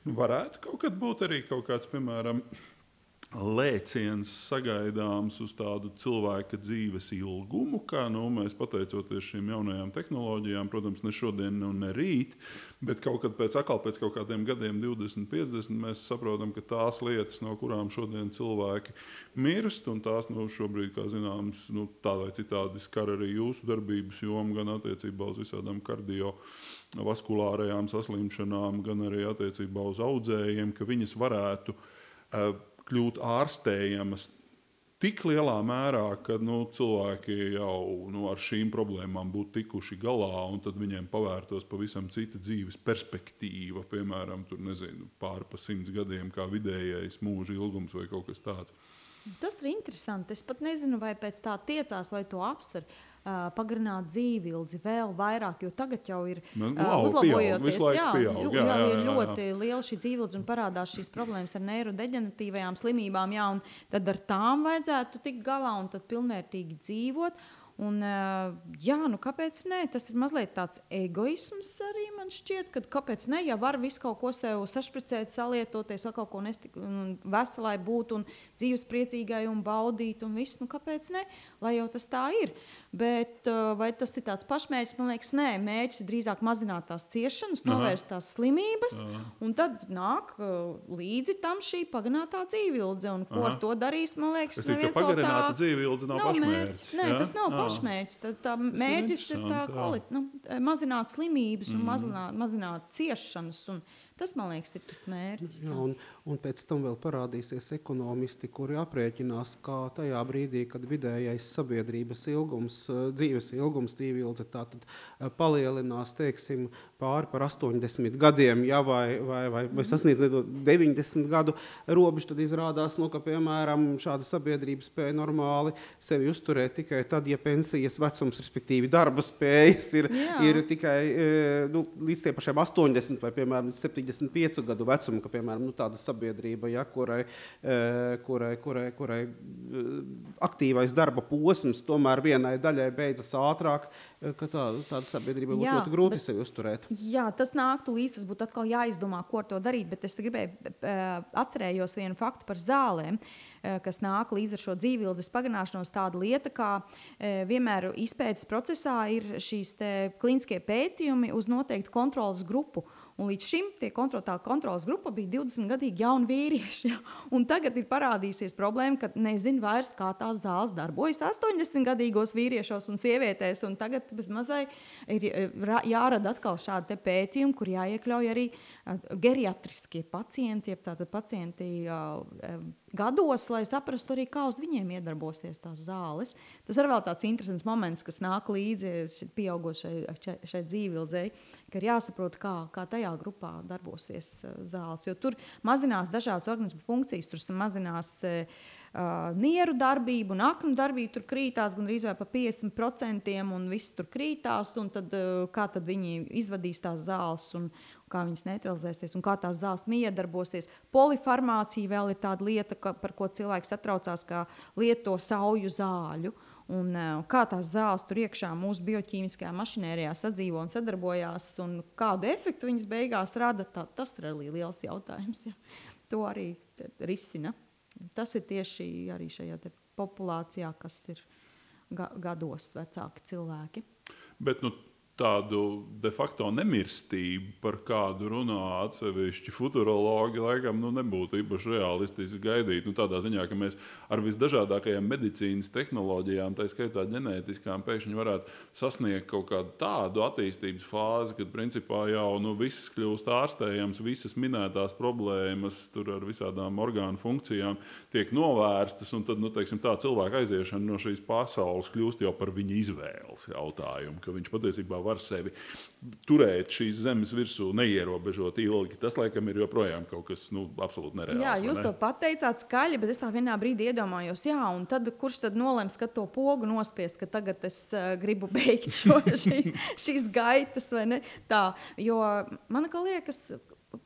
Nu, varētu kaut kad būt arī kaut kāds, piemēram, lēciens sagaidāms uz tādu cilvēka dzīves ilgumu, kā nu, mēs pateicoties šīm jaunajām tehnoloģijām, protams, ne šodien, nu, ne rīt, bet kaut kad pēc, atkal, pēc kaut kādiem gadiem, 20, 50, mēs saprotam, ka tās lietas, no kurām šodien cilvēki mirst, un tās nu, šobrīd, kā zināms, nu, tā vai citādi skar arī jūsu darbības jomu, gan attiecībā uz visādām kardio vaskulārajām saslimšanām, gan arī attiecībā uz audzējiem, ka viņas varētu uh, kļūt ārstējamas tik lielā mērā, ka nu, cilvēki jau nu, ar šīm problēmām būtu tikuši galā, un tad viņiem pavērtos pavisam cita dzīves perspektīva, piemēram, tur, nezinu, pāri pa simts gadiem, kā vidējais mūža ilgums vai kaut kas tāds. Tas ir interesanti. Es pat nezinu, vai pēc tā tiecās, vai to apsver. Uh, pagarināt dzīvi ilgi, vēl vairāk, jo tagad jau ir Nu, uh, wow, uzlabojoties. pieaug, jā, pieaug, jā, jau jā, ir jā, jā. ļoti liela šī dzīvildze un parādās šīs problēmas ar neirodeģenatīvajām slimībām. Jā, un tad ar tām vajadzētu tikt galā un tad pilnvērtīgi dzīvot. Un, jā, nu kāpēc ne? Tas ir mazliet tāds egoisms arī man šķiet, ka kāpēc ne? Ja var visu kaut ko sev sašpricēt, salietoties, vēl kaut ko nestik, un veselai būt un dzīves priecīgai un baudīt un viss, nu kāpēc ne? Lai jau tas tā ir. Bet uh, vai tas ir tāds pašmērķis? Man liekas, nē, mērķis ir drīzāk mazināt tās ciešanas, novērst tās slimības, un tad nāk uh, līdzi tam šī pagarinātā dzīvildze. Un ko Aha. ar to darīs, man liekas, neviens vēl pagarināta tā- dzīve ilgi nav pašmērķis. Nē, jā? tas nav Ā. pašmērķis. Tā, tā mērķis ir, ir tā. Mhm. kvalitāte, nu, mazināt slimības un mazināt, mazināt ciešanas. Un Tas, man liekas, ir tas mērķis. Jā, un, un pēc tam vēl parādīsies ekonomisti, kuri aprēķinās, kā tajā brīdī, kad vidējais sabiedrības ilgums, eh, dzīves ilgums, tīvilce, tātad eh, palielinās, teiksim, pāri par 80 gadiem, ja, vai, vai, vai, vai mhm. sasniedz 90 gadu robežu, tad izrādās, nu, ka, piemēram, šāda sabiedrība spēja normāli sevi uzturēt tikai tad, ja pensijas vecums, respektīvi darba spējas ir, Jā. ir tikai eh, nu, līdz tie pašiem 80 vai, piemēram, 70 35 gadu vecuma, ka, piemēram, nu, tāda sabiedrība, ja, kurai, e, kurai, kurai, kurai e, aktīvais darba posms tomēr vienai daļai beidzas ātrāk, e, ka tā, tāda sabiedrība būtu ļoti grūti bet, sevi uzturēt. Jā, tas nāktu līdzi, tas būtu atkal jāizdomā, ko ar to darīt, bet es gribēju atcerējos vienu faktu par zālēm, kas nāk līdz ar šo dzīvības pagarināšanos. Tāda lieta, kā vienmēr izpētes procesā ir šīs klīniskie pētījumi uz noteiktu kontrolas grupu. Un līdz šim tie kontro, tā kontrolas grupa bija 20 gadīgi jauni vīrieši. Ja? Un tagad ir parādījusies problēma, ka nezinu vairs, kā tās zāles darbojas 80 gadīgos vīriešos un sievietēs. Un tagad bez mazai ir ra- jārada atkal šādi pētījumi, kur jāiekļauj arī geriatriskie pacienti, jeb tātad pacienti gados, lai saprastu arī, kā uz viņiem iedarbosies tās zāles. Tas arī vēl tāds interesants moments, kas nāk līdzi pieaugušai šai, šai dzīvildei, ka ir jāsaprot, kā, kā tajā grupā darbosies zāles. Jo tur mazinās dažādas organismu funkcijas, tur mazinās uh, nieru darbība un aknu darbība tur krītās gandrīz vai pa 50%, un viss tur krītās. Tad, uh, kā tad viņi izvadīs tās zāles un kā viņas neutralizēsies un kā tās zāles miedarbosies. Polifarmācija vēl ir tāda lieta, ka, par ko cilvēks satraucās, kā lieto sauju zāļu. Un, uh, kā tās zāles tur iekšā mūsu bioķīmiskajā mašinērijā sadzīvo un sadarbojās, un kādu efektu viņas beigās rada, tā, tas ir arī liels jautājums. Ja. To arī risina. Tas ir tieši arī šajā populācijā, kas ir ga gados vecāki cilvēki. Bet nu, tādu de facto nemirstību, par kādu runā atsevišķi futurologi, laikam nu, nebūtu īpaši realistiski gaidīt. Nu, tādā ziņā, ka mēs ar visdažādākajām medicīnas tehnoloģijām, tā skaitā ģenētiskām, pēkšņi varētu sasniegt kaut kādu tādu attīstības fāzi, kad principā jau nu, viss kļūst ārstējams, visas minētās problēmas ar visādām orgānu funkcijām tiek novērstas, un tad nu, teiksim, tā cilvēka aiziešana no šīs pasaules kļūst jau par viņa izvēles jautājumu, ka viņš patiesībā var sevi turēt šīs zemes virsū neierobežot ilgi. Tas, laikam, ir joprojām kaut kas nu, absolūti nereāls. Jā, jūs ne? to pateicāt skaļi, bet es tā vienā brīdī iedomājos, jā, un tad kurš tad nolems, ka to pogu nospiest, ka tagad es uh, gribu [LAUGHS] beigt šo, šī, šīs gaitas vai ne? Tā, jo man liekas,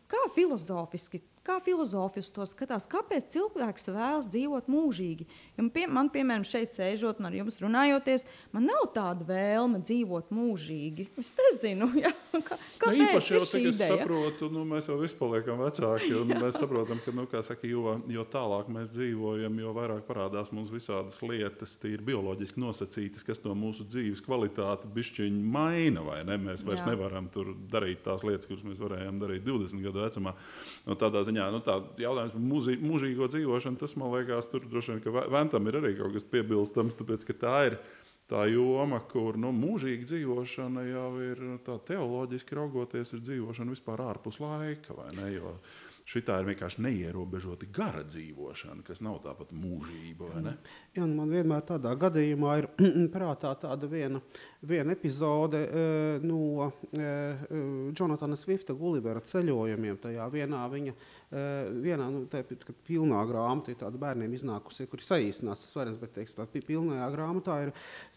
kā filozofiski, kā filozofija uz to skatās, kāpēc cilvēks vēlas dzīvot mūžīgi. Jo pie, man, piemēram, šeit sēžot un ar jums runājoties, man nav tāda vēlme dzīvot mūžīgi. Es nezinu, [LAUGHS] ja? kā, kāpēc nu, īpaši jau tagad es saprotu, nu, mēs jau visi paliekam vecāki, un mēs saprotam, ka, nu, saka, jo, jo tālāk mēs dzīvojam, jo vairāk parādās mums visādas lietas, tīri bioloģiski nosacītas, kas no mūsu dzīves kvalitāti bišķiņi maina, ne? Mēs vairs Jā. nevaram tur darīt tās lietas, kuras mēs varējām darīt 20 gadu vecumā. No tādā ziņā nu, tā jautājums par mūžī, mūžīgo dzīvošanu, tas man liekas, tur droši vien, ka Ventam ir arī kaut kas piebilstams, tāpēc ka tā ir tā joma, kur nu, mūžīga dzīvošana jau ir teoloģiski raugoties, ir dzīvošana vispār ārpus laika. Šī ir vienkārši neierobežota gara dzīvošana, kas nav tāpat mūžība. Jā, man vienmēr tādā gadījumā ir [CLEARS THROAT] prātā tāda viena, viena epizode uh, no uh, Jonatana Swifta Gullivera ceļojumiem. Tajā vienā viņa Uh, vienā nu, tā, pilnā grāmata ir tāda bērniem iznākusi, kur ir saīsināts tas variants, bet teiks, tā pilnajā grāmatā ir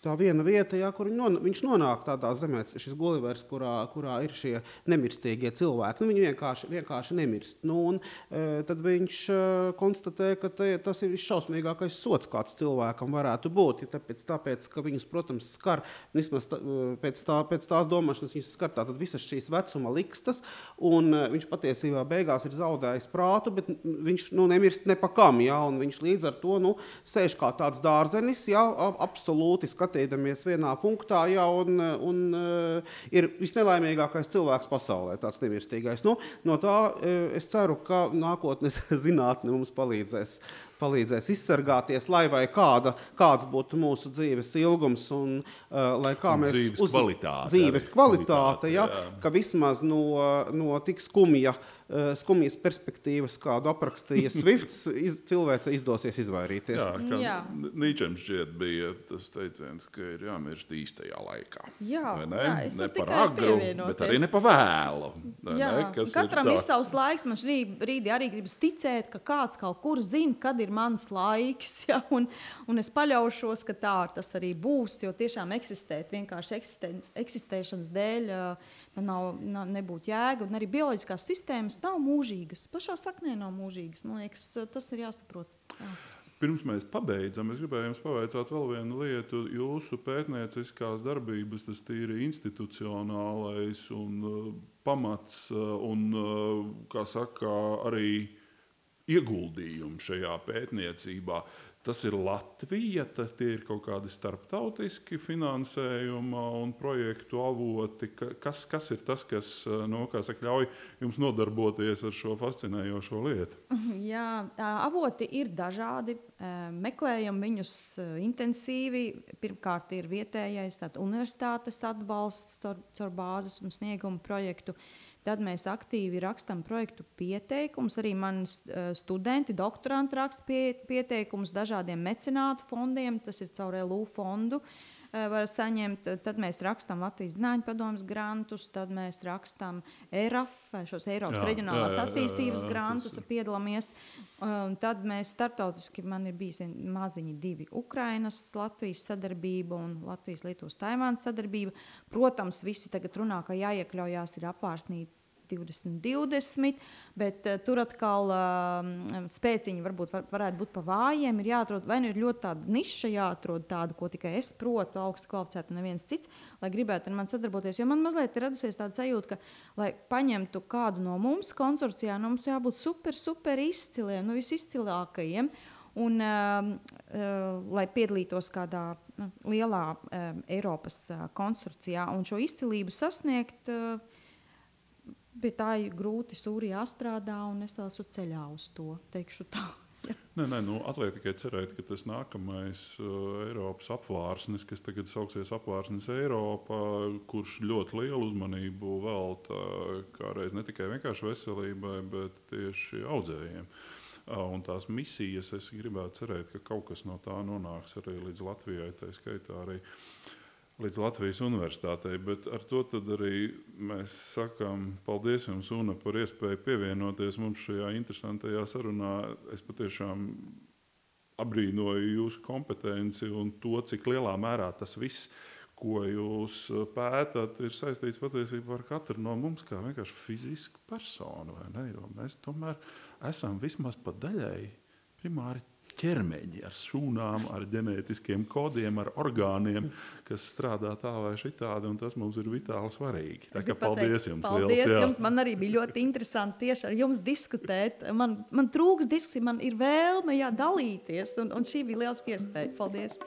tā viena vieta, jā, kur non, viņš nonāk tādā zemē, šis Gulivers, kurā, kurā ir šie nemirstīgie cilvēki. Nu, viņi vienkārši, vienkārši nemirst. Nu, un, uh, tad viņš uh, konstatē, ka te, tas ir visšausmīgākais sots, kāds cilvēkam varētu būt. Ja tāpēc, tāpēc, ka viņus, protams, skar vismaz tā, pēc, tā, pēc tās domāšanas, viņus skar tātad visas šīs vecuma likstas, un viņš patiesībā beigās ir zaudējis zaudējis prātu, bet viņš nu, nemirst ne pa kam. Ja, viņš līdz ar to nu, sēž kā tāds dārzenis, ja, absolūti skatīdamies vienā punktā, ja, un, un uh, ir visnelaimīgākais cilvēks pasaulē, tāds nemirstīgais. Nu, no tā uh, es ceru, ka nākotnes [LAUGHS] zinātne mums palīdzēs palīdzēs izsargāties, lai vai kāda, kāds būtu mūsu dzīves ilgums un uh, lai kā mēs dzīves uz kvalitāti, dzīves kvalitāte, ja, jā. ka vismaz no, no tik skumja uh, skumjas perspektīvas, kādu aprakstīja Swifts, [LAUGHS] iz, cilvēce izdosies izvairīties. Jā, jā. Nīčam šķiet bija tas teiciens, ka ir jāmirst īstajā laikā. Jā, ne? jā ne par agru, bet arī ne par vēlu. Jā, ne? Katram ir savs laiks. Man šī brīdī arī gribas ticēt, ka kāds kaut kur zina, kad ir mans laiks. [LAUGHS] Ja? Un, un es paļaušos, ka tā tas arī būs, jo tiešām eksistēt vienkārši eksistēšanas dēļ. Uh, nav, nav, nebūtu jēga. Un arī bioloģiskās sistēmas nav mūžīgas. Pašā saknē nav mūžīgas. Man liekas, tas ir jāsaprot. Jā. Pirms mēs pabeidzam, es gribēju jums pavaicāt vēl vienu lietu. Jūsu pētnieciskās darbības, tas ir institucionālais un uh, pamats uh, un, uh, kā saka, arī ieguldījumi šajā pētniecībā. Uh, Tas ir Latvija, tas ir kaut kādi starptautiski finansējuma un projektu avoti. Kas, kas ir tas, kas nu, saka, ļauj jums nodarboties ar šo fascinējošo lietu? Jā, avoti ir dažādi. Meklējam viņus intensīvi. Pirmkārt, ir vietējais universitātes atbalsts caur bāzes un snieguma projektu. Uh, Tad mēs aktīvi rakstām projektu pieteikumus. Arī mani eh, studenti, doktoranti raksta pie, pieteikumus dažādiem mecenātu fondiem. Tas ir caur LU fondu. Eh, var saņemt, tad mēs rakstām Latvijas Dāņu padomus grantus, tad mēs rakstām ERAF, šos Eiropas jā, reģionālās jā, jā, attīstības jā, jā, grantus, piedalāmies. Tad mēs starptautiski, man ir bijis maziņi divi Ukrainas, Latvijas sadarbība un Latvijas, Lietuvas, Taivānas sadarbība. Protams, visi tagad runā, ka jāiekļaujās ir apvārsnīt 2020, bet uh, tur atkal uh, spēciņi varbūt var, varētu būt pa vājiem. Ir jāatrod, vai nu ir ļoti tāda niša, jāatrod tādu, ko tikai es protu, augstu kvalificētu, neviens cits, lai gribētu ar mani sadarboties. Jo man mazliet ir radusies tāda sajūta, ka, lai paņemtu kādu no mums konsorcijā, nu, mums jābūt super, super izciliem, nu, visizcilākajiem. Un, uh, uh, lai piedalītos kādā uh, lielā uh, Eiropas uh, konsorcijā un šo izcilību sasniegt, uh, Pie tā ir grūti sūri jāstrādā, un es esmu ceļā uz to. [LAUGHS] Nē, nē, nu, atliek tikai cerēt, ka tas nākamais uh, Eiropas apvārsnis, kas tagad sauksies apvārsnis Eiropā, kurš ļoti lielu uzmanību velta kā reiz ne tikai vienkārši veselībai, bet tieši audzējiem. Uh, un tās misijas, es gribētu cerēt, ka kaut kas no tā nonāks arī līdz Latvijai, tā skaitā arī uh, līdz Latvijas universitātei. Bet ar to arī mēs sakām paldies jums, Una, par iespēju pievienoties mums šajā interesantajā sarunā. Es patiešām abrīnoju jūsu kompetenci un to, cik lielā mērā tas viss ko jūs pētat, ir saistīts patiesībā ar katru no mums, kā vienkārši fizisku personu. Jo mēs tomēr esam vismaz pa daļai primāri ķermeņi, ar šūnām, ar ģenētiskiem kodiem, ar orgāniem, kas strādā tā vai šitādi, un tas mums ir vitāli svarīgi. Tā kā paldies jums! Paldies liels, jā. jums! Man arī bija ļoti interesanti tieši ar jums diskutēt. Man, man trūks diskusija, man ir vēlme jā, dalīties, un, un šī bija liels iespēja. Paldies!